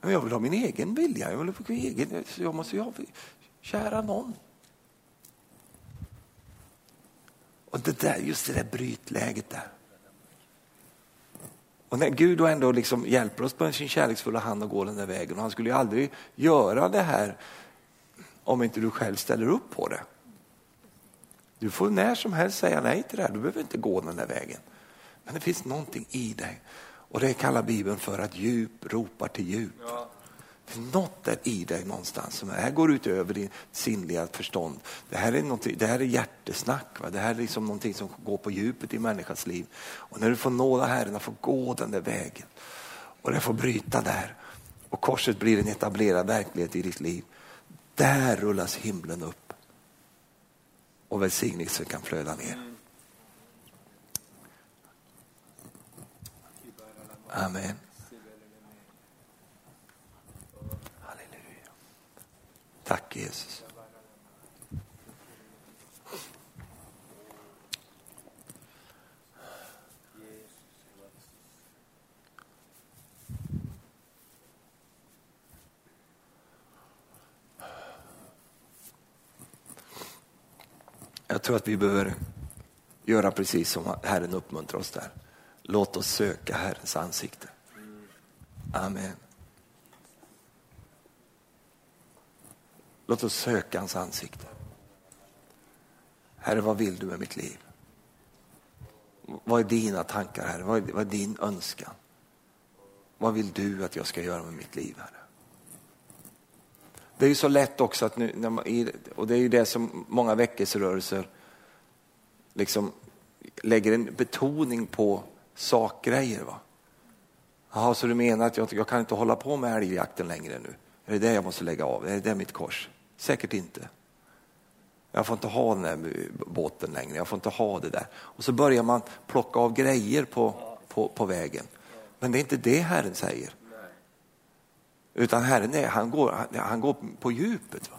Men jag vill ha min egen vilja. Jag vill ha min egen, jag måste ha kära någon. Och det där, just det där brytläget där. Och när Gud då ändå liksom hjälper oss på sin kärleksfulla hand att gå den där vägen och han skulle ju aldrig göra det här om inte du själv ställer upp på det. Du får när som helst säga nej till det här, du behöver inte gå den där vägen. Men det finns någonting i dig och det kallar Bibeln för att djup ropar till djup. Ja. Något där i dig någonstans som här går utöver din sinnliga förstånd. Det här är, det här är hjärtesnack, va? det här är liksom någonting som går på djupet i människans liv. Och när du får nåda Herren och får gå den där vägen och det får bryta där och korset blir en etablerad verklighet i ditt liv. Där rullas himlen upp och välsignelsen kan flöda ner. Amen. Tack Jesus. Jag tror att vi behöver göra precis som Herren uppmuntrar oss där. Låt oss söka Herrens ansikte. Amen. Låt oss söka hans ansikte. Herre, vad vill du med mitt liv? Vad är dina tankar, Herre? Vad är, vad är din önskan? Vad vill du att jag ska göra med mitt liv, Herre? Det är ju så lätt också att nu, och det är ju det som många väckelserörelser liksom lägger en betoning på sakgrejer. Va? Jaha, så du menar att jag, jag kan inte hålla på med älgjakten längre nu? Är det det jag måste lägga av? Är det det mitt kors? Säkert inte. Jag får inte ha den där båten längre, jag får inte ha det där. Och så börjar man plocka av grejer på, på, på vägen. Men det är inte det Herren säger. Utan Herren är, han, går, han går på djupet.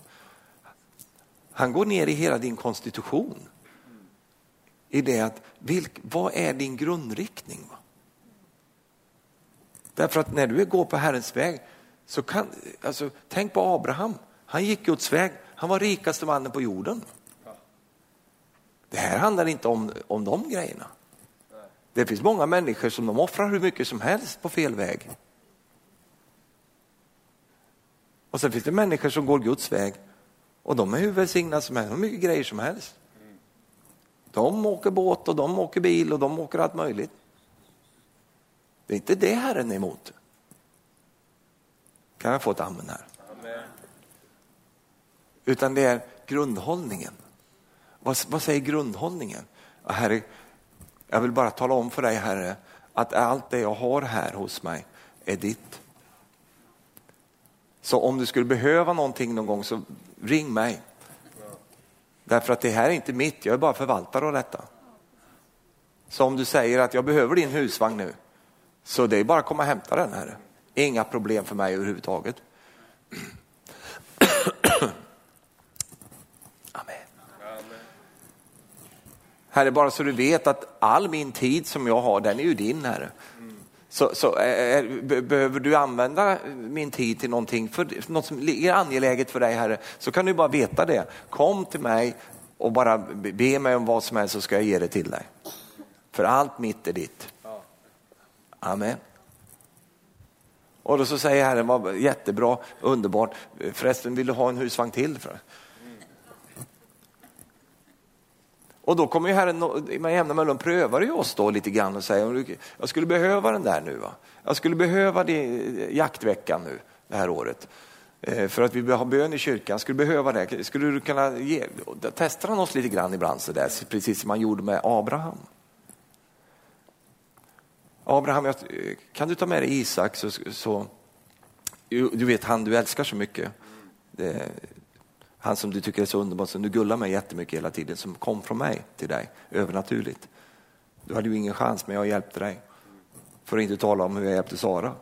Han går ner i hela din konstitution. I det att, vilk, vad är din grundriktning? Därför att när du går på Herrens väg, så kan, alltså, tänk på Abraham. Han gick Guds väg, han var rikaste mannen på jorden. Det här handlar inte om, om de grejerna. Det finns många människor som de offrar hur mycket som helst på fel väg. Och sen finns det människor som går Guds väg och de är hur välsignade som helst, hur mycket grejer som helst. De åker båt och de åker bil och de åker allt möjligt. Det är inte det Herren är emot. Kan jag få ett amen här? Amen. Utan det är grundhållningen. Vad, vad säger grundhållningen? Herre, jag vill bara tala om för dig Herre att allt det jag har här hos mig är ditt. Så om du skulle behöva någonting någon gång så ring mig. Därför att det här är inte mitt, jag är bara förvaltare av detta. Så om du säger att jag behöver din husvagn nu, så det är bara att komma och hämta den här. Inga problem för mig överhuvudtaget. Herre, bara så du vet att all min tid som jag har, den är ju din Herre. Så, så eh, eh, är, behöver du använda min tid till någonting, för, något som är angeläget för dig Herre, så kan du bara veta det. Kom till mig och bara be mig om vad som helst så ska jag ge det till dig. För allt mitt är ditt. Amen. Och då så säger Herren, vad jättebra, underbart, förresten vill du ha en husvagn till? För? Och då kommer ju Herren med jämna mellanrum prövar ju oss då lite grann och säger, jag skulle behöva den där nu. Va? Jag skulle behöva det, eh, jaktveckan nu det här året. Eh, för att vi har bön i kyrkan, skulle behöva det. Skulle du kunna ge, testar han oss lite grann ibland så där, precis som han gjorde med Abraham. Abraham, kan du ta med dig Isak så, så du vet han du älskar så mycket. Det, han som du tycker är så underbar, som du gullar med jättemycket hela tiden, som kom från mig till dig övernaturligt. Du hade ju ingen chans, men jag hjälpte dig. För att inte tala om hur jag hjälpte Sara.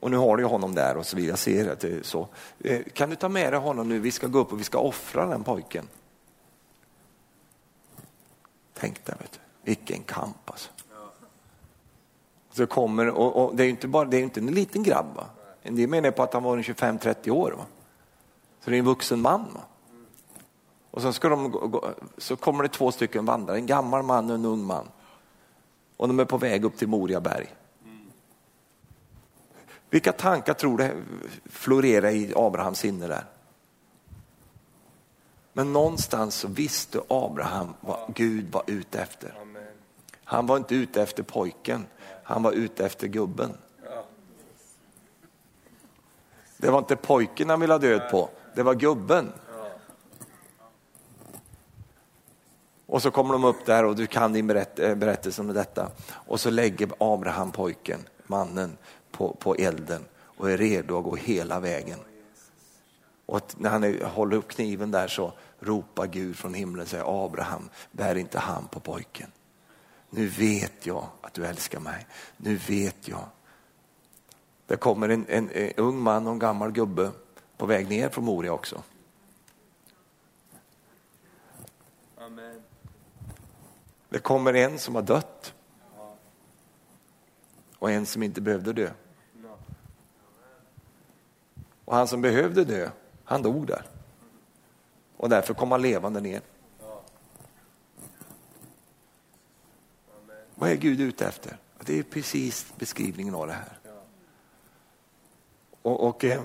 Och nu har du honom där och så vidare. Jag ser att det är så. Eh, kan du ta med dig honom nu? Vi ska gå upp och vi ska offra den pojken. Tänk dig, vet du. vilken kamp alltså. Så kommer, och, och det är inte bara, det är inte en liten grabb. Va? En del menar på att han var 25-30 år. Va? Så det är en vuxen man. Och sen ska de gå, så kommer det två stycken vandrare, en gammal man och en ung man. Och de är på väg upp till Moriaberg. Vilka tankar tror du florerar i Abrahams sinne där? Men någonstans så visste Abraham vad Gud var ute efter. Han var inte ute efter pojken, han var ute efter gubben. Det var inte pojken han ville ha död på, det var gubben. Och så kommer de upp där och du kan din berätt eh, berättelse om detta. Och så lägger Abraham pojken, mannen, på, på elden och är redo att gå hela vägen. Och när han är, håller upp kniven där så ropar Gud från himlen och säger Abraham, bär inte hand på pojken. Nu vet jag att du älskar mig. Nu vet jag. Det kommer en, en, en ung man och en gammal gubbe på väg ner från Moria också. Amen. Det kommer en som har dött och en som inte behövde dö. Och han som behövde dö, han dog där. Och därför kom han levande ner. Vad är Gud ute efter? Det är precis beskrivningen av det här. Och, och eh,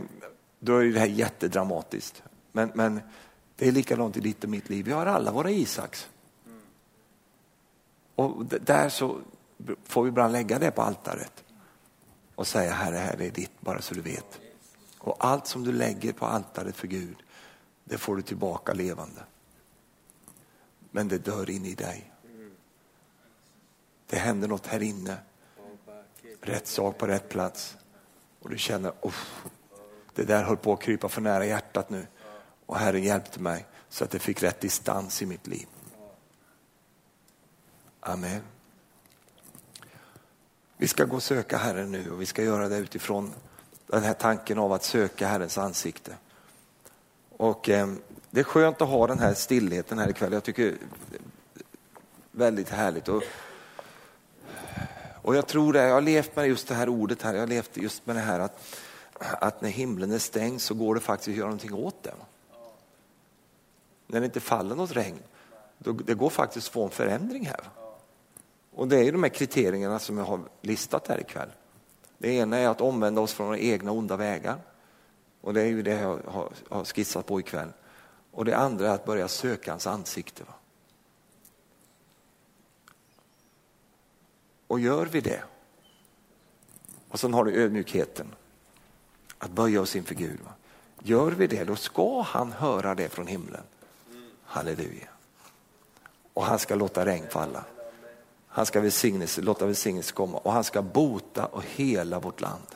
då är det här jättedramatiskt. Men, men det är likadant i ditt och mitt liv. Vi har alla våra Isaks. Och där så får vi ibland lägga det på altaret och säga Herre, här är ditt, bara så du vet. Och allt som du lägger på altaret för Gud, det får du tillbaka levande. Men det dör in i dig. Det händer något här inne. Rätt sak på rätt plats. Och du känner, det där höll på att krypa för nära hjärtat nu. Och Herren hjälpte mig så att det fick rätt distans i mitt liv. Amen. Vi ska gå och söka Herren nu och vi ska göra det utifrån den här tanken av att söka Herrens ansikte. Och eh, Det är skönt att ha den här stillheten här ikväll. Jag tycker väldigt härligt. Och, och jag tror det, jag har levt med just det här ordet här, jag har levt just med det här att, att när himlen är stängd så går det faktiskt att göra någonting åt det. När det inte faller något regn, då, det går faktiskt att få en förändring här. Och det är ju de här kriterierna som jag har listat här ikväll. Det ena är att omvända oss från våra egna onda vägar. Och det är ju det jag har skissat på ikväll. Och det andra är att börja söka hans ansikte. Va? Och gör vi det, och sen har du ödmjukheten, att böja oss inför Gud. Va? Gör vi det, då ska han höra det från himlen. Halleluja. Och han ska låta regn falla. Han ska välsignelse, låta välsignelse komma och han ska bota och hela vårt land.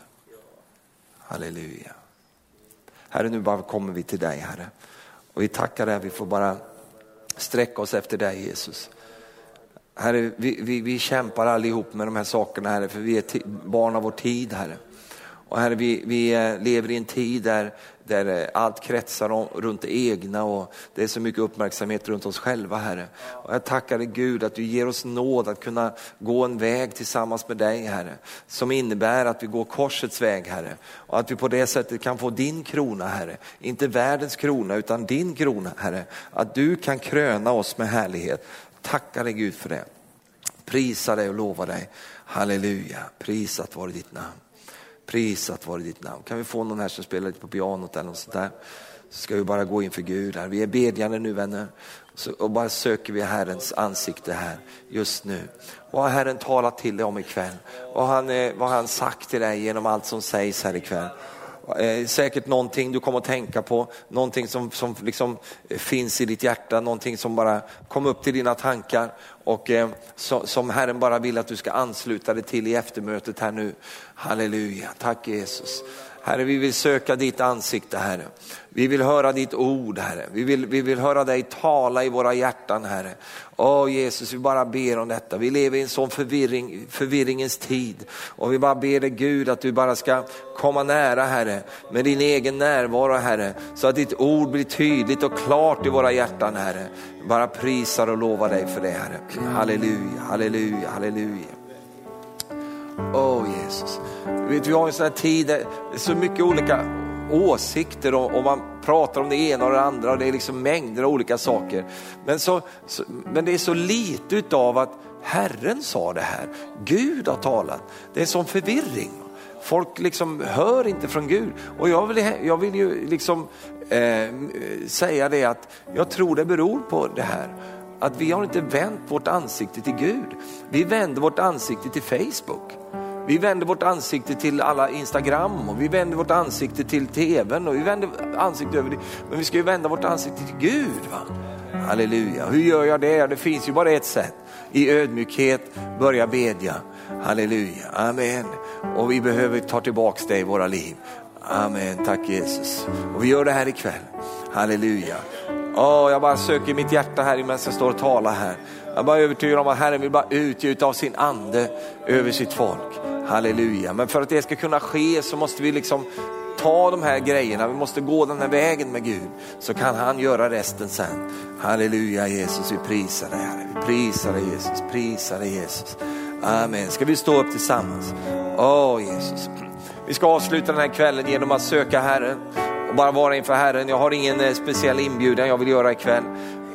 Halleluja. Herre, nu bara kommer vi till dig Herre. Och vi tackar dig, vi får bara sträcka oss efter dig Jesus. Herre, vi, vi, vi kämpar allihop med de här sakerna Herre, för vi är barn av vår tid Herre. Och herre, vi, vi eh, lever i en tid där, där eh, allt kretsar om, runt det egna och det är så mycket uppmärksamhet runt oss själva Herre. Och jag tackar dig Gud att du ger oss nåd att kunna gå en väg tillsammans med dig Herre. Som innebär att vi går korsets väg Herre. Och att vi på det sättet kan få din krona Herre. Inte världens krona utan din krona Herre. Att du kan kröna oss med härlighet. Tackar dig Gud för det. Prisa dig och lova dig. Halleluja, prisat vare ditt namn. Prisat vare ditt namn. Kan vi få någon här som spelar lite på pianot eller något sånt där? Så ska vi bara gå inför Gud här. Vi är bedjande nu vänner. Så, och bara söker vi Herrens ansikte här just nu. Vad har Herren talat till dig om ikväll? Vad har han, eh, vad har han sagt till dig genom allt som sägs här ikväll? Eh, säkert någonting du kommer att tänka på, någonting som, som liksom eh, finns i ditt hjärta, någonting som bara kom upp till dina tankar och eh, som Herren bara vill att du ska ansluta dig till i eftermötet här nu. Halleluja, tack Jesus. Herre, vi vill söka ditt ansikte, Herre. Vi vill höra ditt ord, Herre. Vi vill, vi vill höra dig tala i våra hjärtan, Herre. Åh Jesus, vi bara ber om detta. Vi lever i en sån förvirring, förvirringens tid. Och vi bara ber dig Gud att du bara ska komma nära, Herre, med din egen närvaro, Herre. Så att ditt ord blir tydligt och klart i våra hjärtan, Herre. Bara prisar och lovar dig för det, Herre. Halleluja, halleluja, halleluja. Åh oh, Jesus. Vet, vi har en sån här tid, där det är så mycket olika åsikter och, och, man pratar om det ena och det andra och det är liksom mängder av olika saker. Men, så, så, men det är så lite utav att Herren sa det här, Gud har talat. Det är sån förvirring. folk liksom hör inte från Gud. Och jag vill, jag vill ju liksom eh, säga det att jag tror det beror på det här. Att vi har inte vänt vårt ansikte till Gud. Vi vänder vårt ansikte till Facebook. Vi vänder vårt ansikte till alla Instagram och vi vänder vårt ansikte till tvn och vi vänder ansiktet över det. Men vi ska ju vända vårt ansikte till Gud. Va? Halleluja. Hur gör jag det? Det finns ju bara ett sätt. I ödmjukhet börja bedja. Halleluja, amen. Och vi behöver ta tillbaks det i våra liv. Amen, tack Jesus. Och vi gör det här ikväll. Halleluja. Oh, jag bara söker mitt hjärta här medan jag står och talar här. Jag är bara övertygad om att Herren vill bara utgjuta av sin ande över sitt folk. Halleluja. Men för att det ska kunna ske så måste vi liksom ta de här grejerna, vi måste gå den här vägen med Gud. Så kan han göra resten sen. Halleluja Jesus, vi prisar dig Herre. Vi prisar dig Jesus, prisar dig Jesus. Amen. Ska vi stå upp tillsammans? Åh oh, Jesus. Vi ska avsluta den här kvällen genom att söka Herren och bara vara inför Herren. Jag har ingen eh, speciell inbjudan jag vill göra ikväll.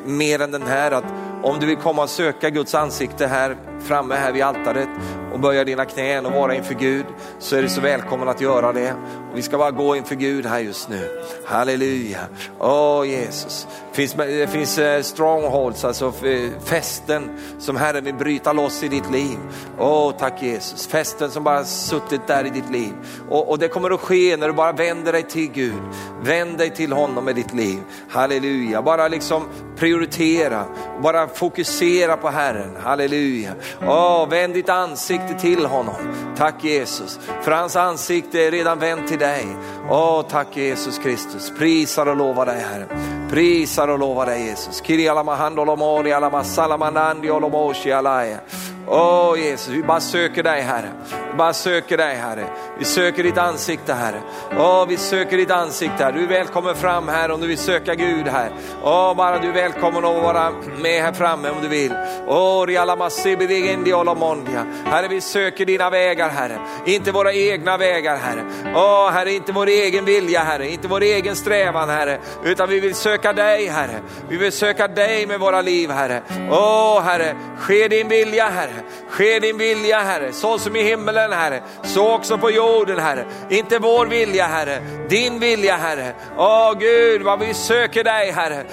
Mer än den här att om du vill komma och söka Guds ansikte här framme här vid altaret och böja dina knän och vara inför Gud så är du så välkommen att göra det. Och vi ska bara gå inför Gud här just nu. Halleluja. Åh oh, Jesus. Det finns, det finns eh, strongholds, alltså eh, fästen som Herren vill bryta loss i ditt liv. Åh oh, tack Jesus. Fästen som bara suttit där i ditt liv. Och, och det kommer att ske när du bara vänder dig till Gud. Vänd dig till honom med ditt liv. Halleluja. Bara liksom prioritera, bara fokusera på Herren. Halleluja. Oh, vänd ditt ansikte till honom. Tack Jesus, för hans ansikte är redan vänt till dig. Åh, oh, tack Jesus Kristus. Prisar och lovar dig Herre. Prisar och lovar dig Jesus. Åh oh, Jesus, vi bara söker dig Herre. Vi bara söker dig Herre. Vi söker ditt ansikte Herre. Åh, vi söker ditt ansikte Herre. Du är välkommen fram här om du vill söka Gud här. Åh, bara du är välkommen att vara med här framme om du vill. Åh, Herre, vi söker dina vägar Herre. Inte våra egna vägar Herre. Åh, Herre, inte vår egen vilja Herre. Inte vår egen strävan Herre. Utan vi vill söka dig Herre. Vi vill söka dig med våra liv Herre. Åh, Herre, ske din vilja Herre. Ske din vilja Herre, så som i himmelen Herre, så också på jorden Herre. Inte vår vilja Herre, din vilja Herre. Åh Gud vad vi söker dig Herre.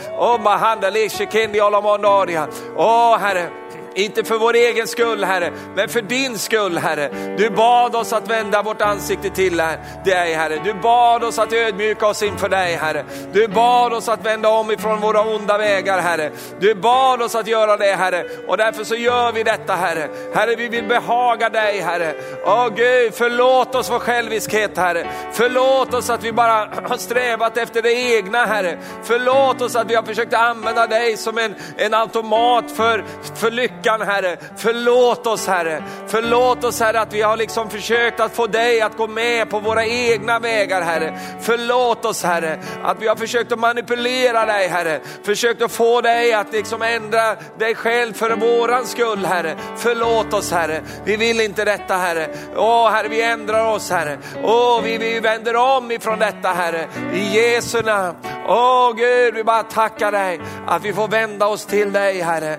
Åh Herre, inte för vår egen skull Herre, men för din skull Herre. Du bad oss att vända vårt ansikte till dig Herre. Du bad oss att ödmjuka oss inför dig Herre. Du bad oss att vända om ifrån våra onda vägar Herre. Du bad oss att göra det Herre och därför så gör vi detta Herre. Herre vi vill behaga dig Herre. Åh Gud förlåt oss vår själviskhet Herre. Förlåt oss att vi bara har strävat efter det egna Herre. Förlåt oss att vi har försökt använda dig som en, en automat för, för lycka kyrkan Herre. Förlåt oss Herre. Förlåt oss Herre att vi har liksom försökt att få dig att gå med på våra egna vägar Herre. Förlåt oss Herre att vi har försökt att manipulera dig Herre. Försökt att få dig att liksom ändra dig själv för våran skull Herre. Förlåt oss Herre. Vi vill inte detta Herre. Åh Herre vi ändrar oss Herre. Åh vi, vi vänder om ifrån detta Herre. I Jesu namn. Åh Gud vi bara tackar dig att vi får vända oss till dig Herre.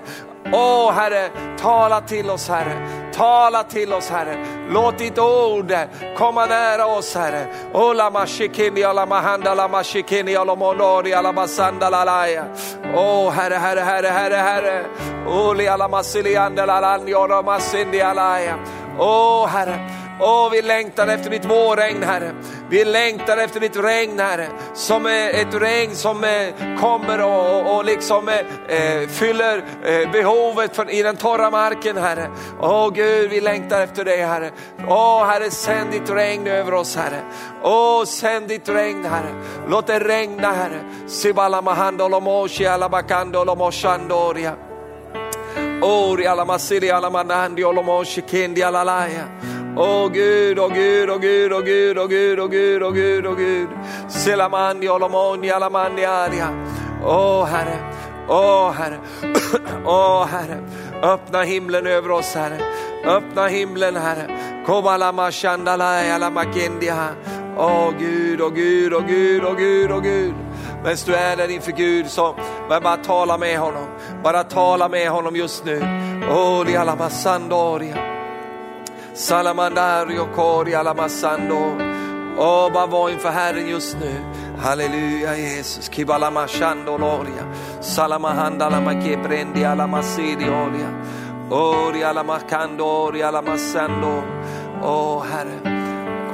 Åh Herre, tala till oss Herre. Tala till oss Herre. Låt ditt ord komma nära oss Herre. Åh Herre, Herre, Herre, Herre, Herre. Oli. Åh Herre. Åh, vi längtar efter ditt vårregn Herre. Vi längtar efter ditt regn Herre. Som ett regn som eh, kommer och, och liksom eh, eh, fyller eh, behovet för, i den torra marken Herre. Åh Gud, vi längtar efter dig Herre. Åh Herre, sänd ditt regn över oss Herre. Åh, sänd ditt regn Herre. Låt det regna Herre. Sibala mahandolomoshi alabakandolomoshandoria. Ori alamasiri alamanandi olomoshi kendi alalaya. Åh Gud, åh Gud, åh Gud, åh Gud, åh Gud, åh Gud, åh Gud, åh Gud. Selamandi, olomoni, alamandi, aria. Åh Herre, åh Herre, åh Herre. Öppna himlen över oss Herre. Öppna himlen Herre. Kom shandalai alamakendia. Åh Gud, åh Gud, åh Gud, åh Gud, åh Gud. Medan du är där inför Gud så bara tala med honom. Bara tala med honom just nu. Åh, oh, lialama Salamandario kori alamassando. Åh, bara var inför Herren just nu. Halleluja Jesus. Kibalamashando loria. Salamahanda lamakeprendi alamasidi oria. Ori alamakando ori alamassando. Åh Herre.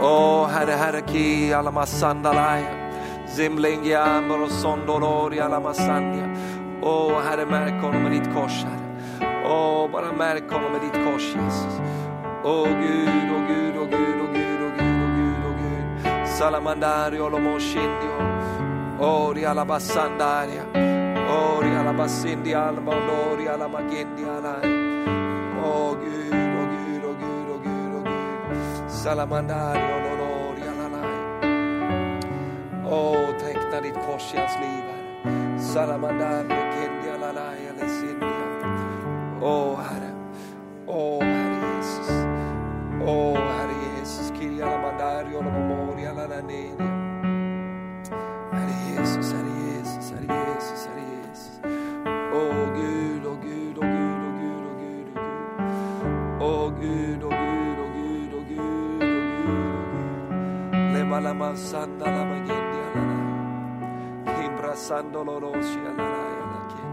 Åh Herre, Herre ki alamassandalaya. Zimlingiamber och alamasandia. Åh Herre, märk honom med ditt kors Herre. Åh, bara märk honom med ditt kors Jesus. Åh Gud, åh Gud, åh Gud, åh Gud, åh Gud, åh Gud, åh Gud. Salamandario lomoshindio. Ori alabassandaria. Ori alabasindi almondori alamagendi alai. Åh Gud, åh Gud, åh Gud, åh Gud, åh Gud. Salamandario lolori alalai. Åh, teckna ditt kors i hans liv Herre. Salamandario kendi alalai alesindia. Åh Herre, åh Herre Åh Herre Jesus, Kirjala Mandario Lomomori Alanania. Herre Jesus, Herre Jesus, Herre Jesus, Herre Jesus. Åh Gud, åh Gud, åh Gud, åh Gud, åh Gud, åh Gud. Åh Gud, åh Gud, åh Gud, åh Gud, åh Gud, åh Gud. Lema lama sanda lama gendi alana. Kimbra sando lorosi alana alakin.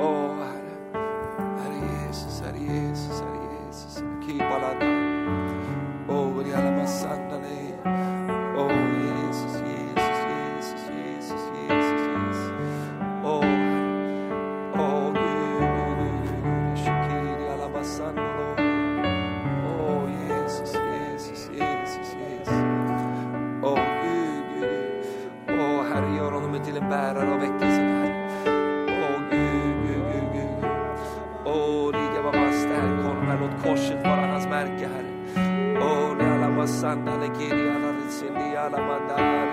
Oh Herre, Herre Jesus, Herre Jesus, Herre Jesus. Kibalana. Åh, vi alla masanda dig. Åh Jesus, Jesus, Jesus, Jesus, Jesus, Jesus. Åh Herre. Gud, åh Gud, Shikiri alla masanda Lord. Åh Jesus, Jesus, Jesus, Jesus. Åh Gud, Gud, Gud. Åh Herre, gör honom till en bärare av väckelsen Herre. Åh Gud, Gud, Gud, Gud. Åh, ligga vad man stärk honom här. Låt korset vara hans märke Herre. Åh, ni alla masanda, ni kiri, alla ritsindi, alla mandari,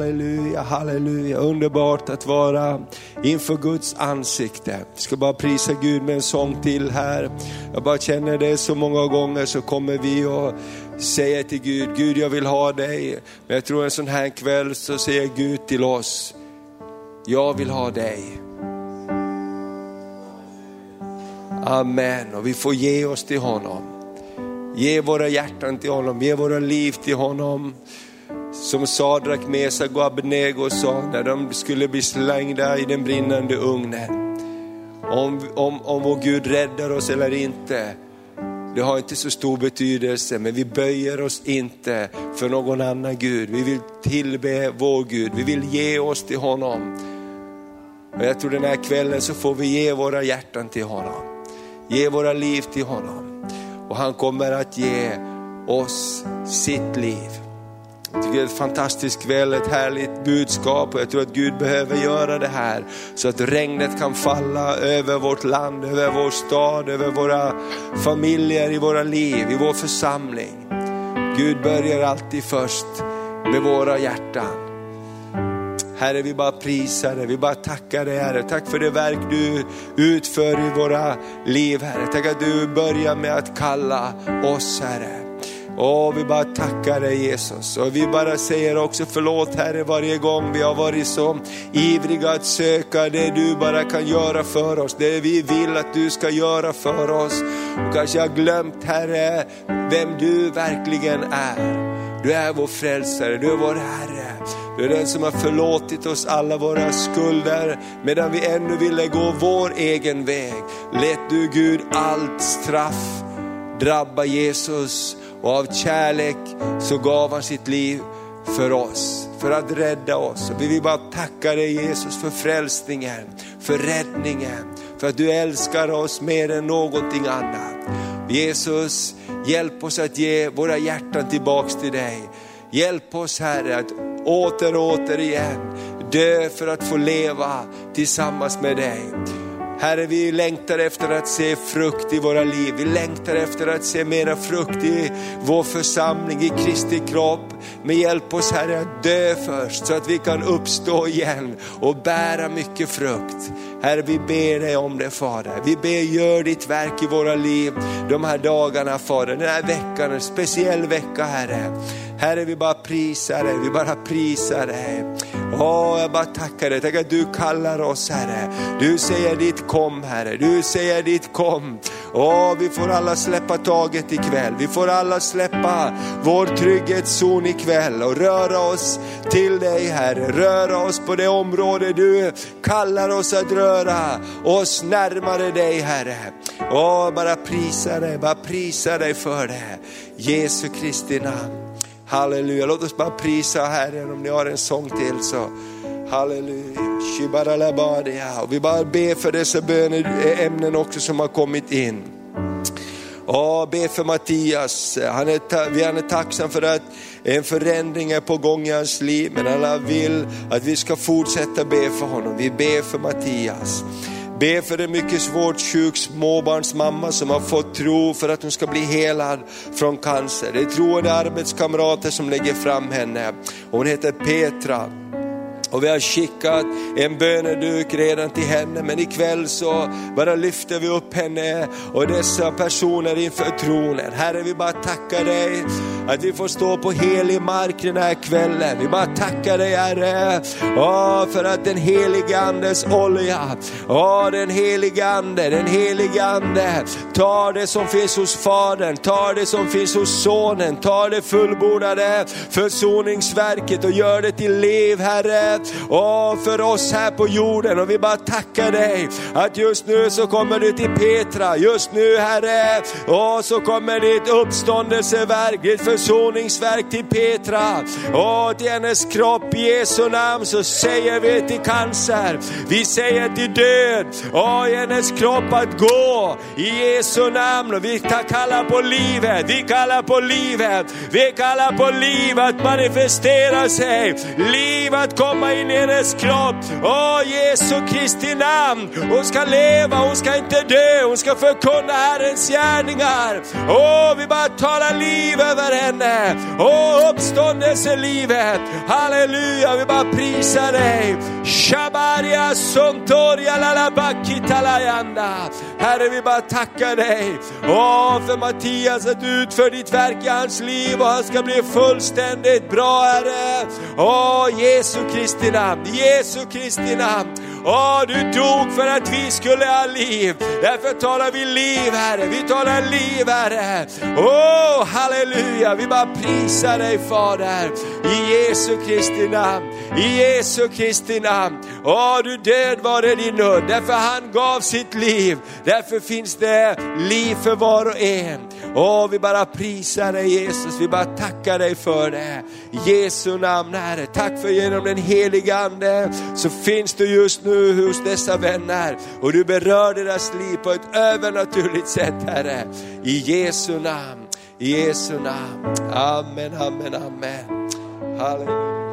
Halleluja, halleluja. Underbart att vara inför Guds ansikte. Jag ska bara prisa Gud med en sång till här. Jag bara känner det så många gånger så kommer vi och säger till Gud, Gud jag vill ha dig. Men jag tror en sån här kväll så säger Gud till oss, jag vill ha dig. Amen, och vi får ge oss till honom. Ge våra hjärtan till honom, ge våra liv till honom. Som Sadrak, Mesak och Abednego sa när de skulle bli slängda i den brinnande ugnen. Om, om, om vår Gud räddar oss eller inte, det har inte så stor betydelse, men vi böjer oss inte för någon annan Gud. Vi vill tillbe vår Gud, vi vill ge oss till honom. Och jag tror den här kvällen så får vi ge våra hjärtan till honom. Ge våra liv till honom. Och han kommer att ge oss sitt liv. Jag tycker det är ett fantastiskt kväll, ett härligt budskap och jag tror att Gud behöver göra det här så att regnet kan falla över vårt land, över vår stad, över våra familjer, i våra liv, i vår församling. Gud börjar alltid först med våra hjärtan. Herre, vi bara prisar dig, vi bara tackar dig Herre. Tack för det verk du utför i våra liv Herre. Tack att du börjar med att kalla oss Herre. Åh, vi bara tackar dig Jesus. Och vi bara säger också förlåt Herre varje gång vi har varit så ivriga att söka det du bara kan göra för oss. Det vi vill att du ska göra för oss. Och kanske har glömt Herre vem du verkligen är. Du är vår frälsare, du är vår Herre. Du är den som har förlåtit oss alla våra skulder medan vi ännu ville gå vår egen väg. Lät du Gud allt straff drabba Jesus och av kärlek så gav han sitt liv för oss, för att rädda oss. Och vi vill bara tacka dig Jesus för frälsningen, för räddningen, för att du älskar oss mer än någonting annat. Jesus, hjälp oss att ge våra hjärtan tillbaks till dig. Hjälp oss Herre att åter och åter igen dö för att få leva tillsammans med dig. Herre, vi längtar efter att se frukt i våra liv. Vi längtar efter att se mera frukt i vår församling, i Kristi kropp. Men hjälp oss Herre att dö först så att vi kan uppstå igen och bära mycket frukt. Herre, vi ber dig om det Fader. Vi ber, gör ditt verk i våra liv de här dagarna Fader, den här veckan, en speciell vecka Herre. Herre, vi bara prisar dig, vi bara prisar dig. Åh, jag bara tackar dig, tack att du kallar oss Herre. Du säger ditt kom Herre, du säger ditt kom. Åh, vi får alla släppa taget ikväll, vi får alla släppa vår trygghetszon ikväll och röra oss till dig Herre. Röra oss på det område du kallar oss att röra oss närmare dig Herre. Åh, bara prisa dig, bara prisa dig för det. Jesu Kristi namn. Halleluja, låt oss bara prisa Herren om ni har en sång till så. Halleluja, Shibaralabadia. Och vi bara ber för dessa böneämnen också som har kommit in. Ja, be för Mattias. Han är, vi är tacksam för att en förändring är på gång i hans liv, men alla vill att vi ska fortsätta be för honom. Vi ber för Mattias. Be för en mycket svårt sjuk småbarnsmamma som har fått tro för att hon ska bli helad från cancer. Det är troende arbetskamrater som lägger fram henne. Hon heter Petra. Och vi har skickat en böneduk redan till henne, men ikväll så bara lyfter vi upp henne och dessa personer inför tronen. Herre, vi bara tackar dig att vi får stå på helig mark den här kvällen. Vi bara tackar dig Herre, åh, för att den helige Andes olja, åh, den helige Ande, den helige Ande tar det som finns hos Fadern, tar det som finns hos Sonen, tar det fullbordade försoningsverket och gör det till liv Herre. Åh, för oss här på jorden. Och vi bara tackar dig att just nu så kommer du till Petra, just nu Herre, och så kommer ditt uppståndelseverk, ditt försoningsverk till Petra. Åh, till hennes kropp i Jesu namn så säger vi till cancer, vi säger till död, åh, i hennes kropp att gå i Jesu namn. Och vi kallar på livet, vi kallar på livet, vi kallar på liv att manifestera sig, liv att komma in i hennes kropp. Åh Jesu Kristi namn, hon ska leva, hon ska inte dö, hon ska förkunna Herrens gärningar. Åh, vi bara talar liv över henne. Åh, uppståndelselivet. Halleluja, vi bara prisar dig. Shabaria sontoria lalabaki talayanda. Herre, vi bara tackar dig. Åh, för Mattias att du utför ditt verk i hans liv och han ska bli fullständigt bra, Herre. Åh, Jesu Kristi namn, Jesu Kristi namn. Åh, du dog för att vi skulle ha liv. Därför talar vi liv, Herre. Vi talar liv, Herre. Åh, halleluja. Vi bara prisar dig, Fader. I Jesu Kristi namn. I Jesu Kristi namn. Åh, du död var det din nöd. Därför han gav sitt liv. Därför finns det liv för var och en. Åh, vi bara prisar dig Jesus, vi bara tackar dig för det. I Jesu namn Herre, tack för genom den heliga Ande så finns du just nu hos dessa vänner och du berör deras liv på ett övernaturligt sätt Herre. I Jesu namn, i Jesu namn. Amen, amen, amen. Halleluja.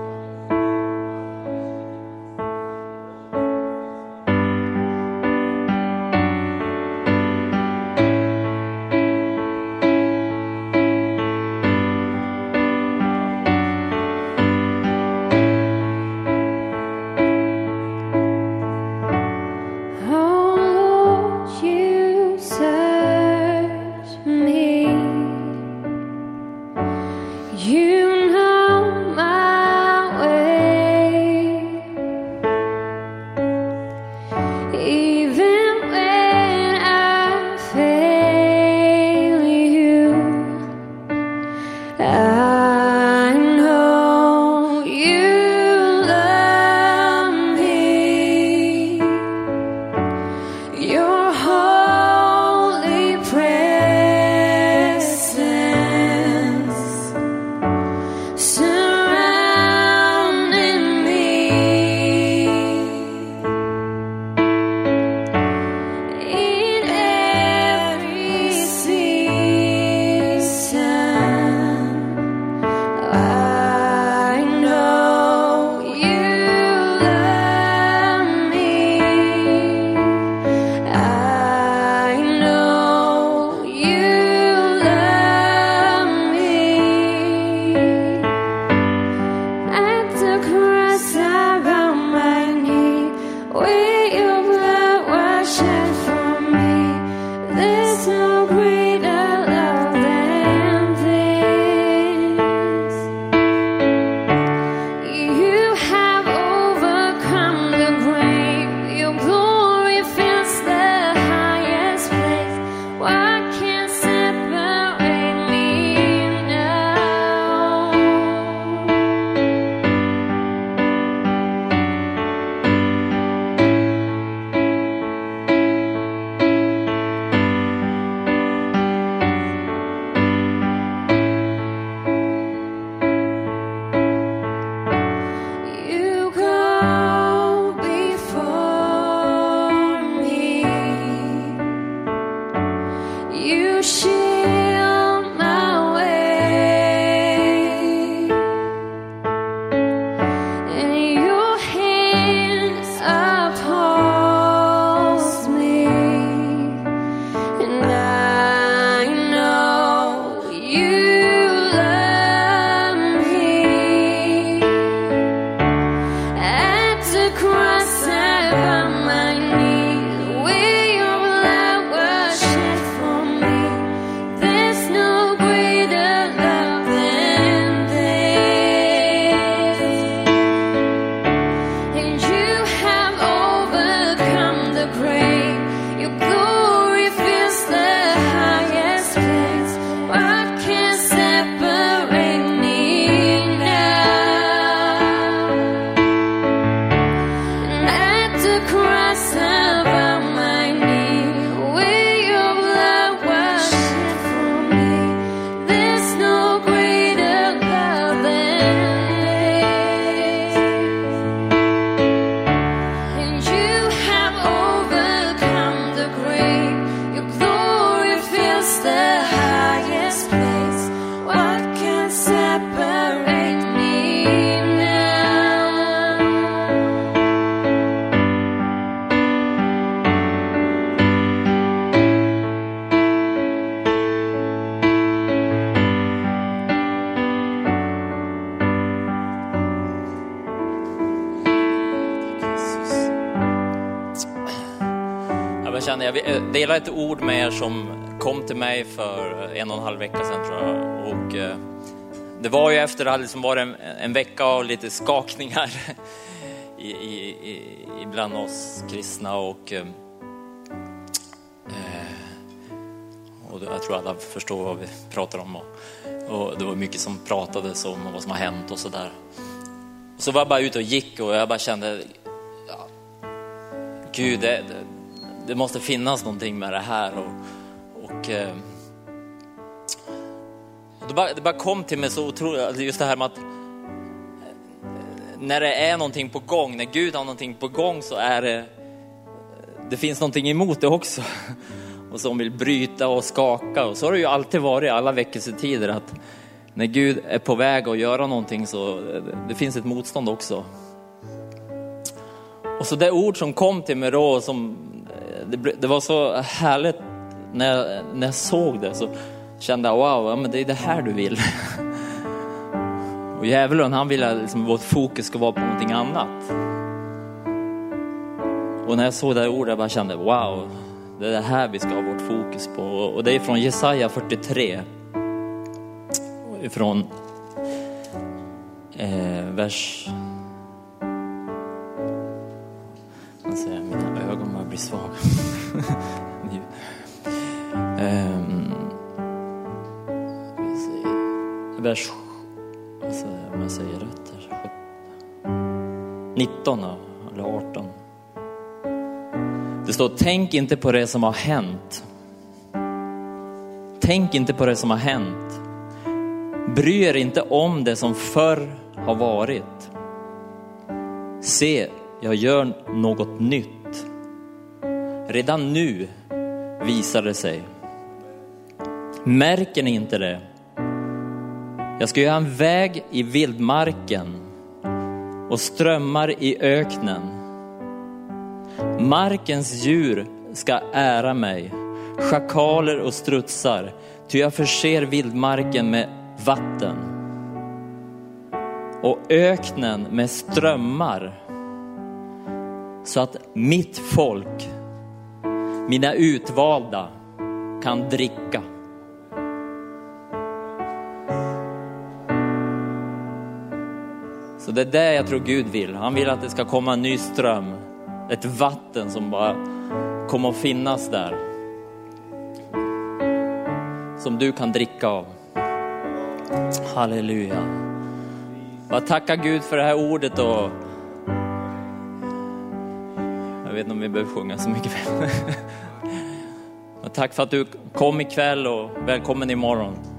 Dela ett ord med er som kom till mig för en och en halv vecka sedan tror jag. Och, eh, det var ju efter det hade liksom varit en, en vecka av lite skakningar i, i, i, bland oss kristna och, eh, eh och jag tror alla förstår vad vi pratar om. Och, och det var mycket som pratades om och vad som har hänt och sådär. Så var jag bara ute och gick och jag bara kände, ja, Gud, det, det, det måste finnas någonting med det här. Och, och, eh, och det, bara, det bara kom till mig så otroligt, alltså just det här med att eh, när det är någonting på gång, när Gud har någonting på gång så är det, det finns någonting emot det också. Och som vill bryta och skaka. Och så har det ju alltid varit i alla väckelsetider att när Gud är på väg att göra någonting så eh, det finns ett motstånd också. Och så det ord som kom till mig då, som, det, det var så härligt när jag, när jag såg det så kände jag wow, ja, men det är det här du vill. Och djävulen han vill att liksom, vårt fokus ska vara på någonting annat. Och när jag såg det här ordet jag bara kände wow, det är det här vi ska ha vårt fokus på. Och det är från Jesaja 43. Från eh, vers... Man mina ögon börjar bli svaga um, vers... Vad säger jag, om jag säger rätt här? 19 eller 18. Det står, tänk inte på det som har hänt. Tänk inte på det som har hänt. Bry er inte om det som förr har varit. Se, jag gör något nytt. Redan nu visar det sig. Märker ni inte det? Jag ska göra en väg i vildmarken och strömmar i öknen. Markens djur ska ära mig, schakaler och strutsar, ty jag förser vildmarken med vatten och öknen med strömmar så att mitt folk, mina utvalda, kan dricka. Så det är det jag tror Gud vill. Han vill att det ska komma en ny ström. Ett vatten som bara kommer att finnas där. Som du kan dricka av. Halleluja. Bara tacka Gud för det här ordet och jag vet inte om vi behöver sjunga så mycket. Men tack för att du kom ikväll och välkommen imorgon.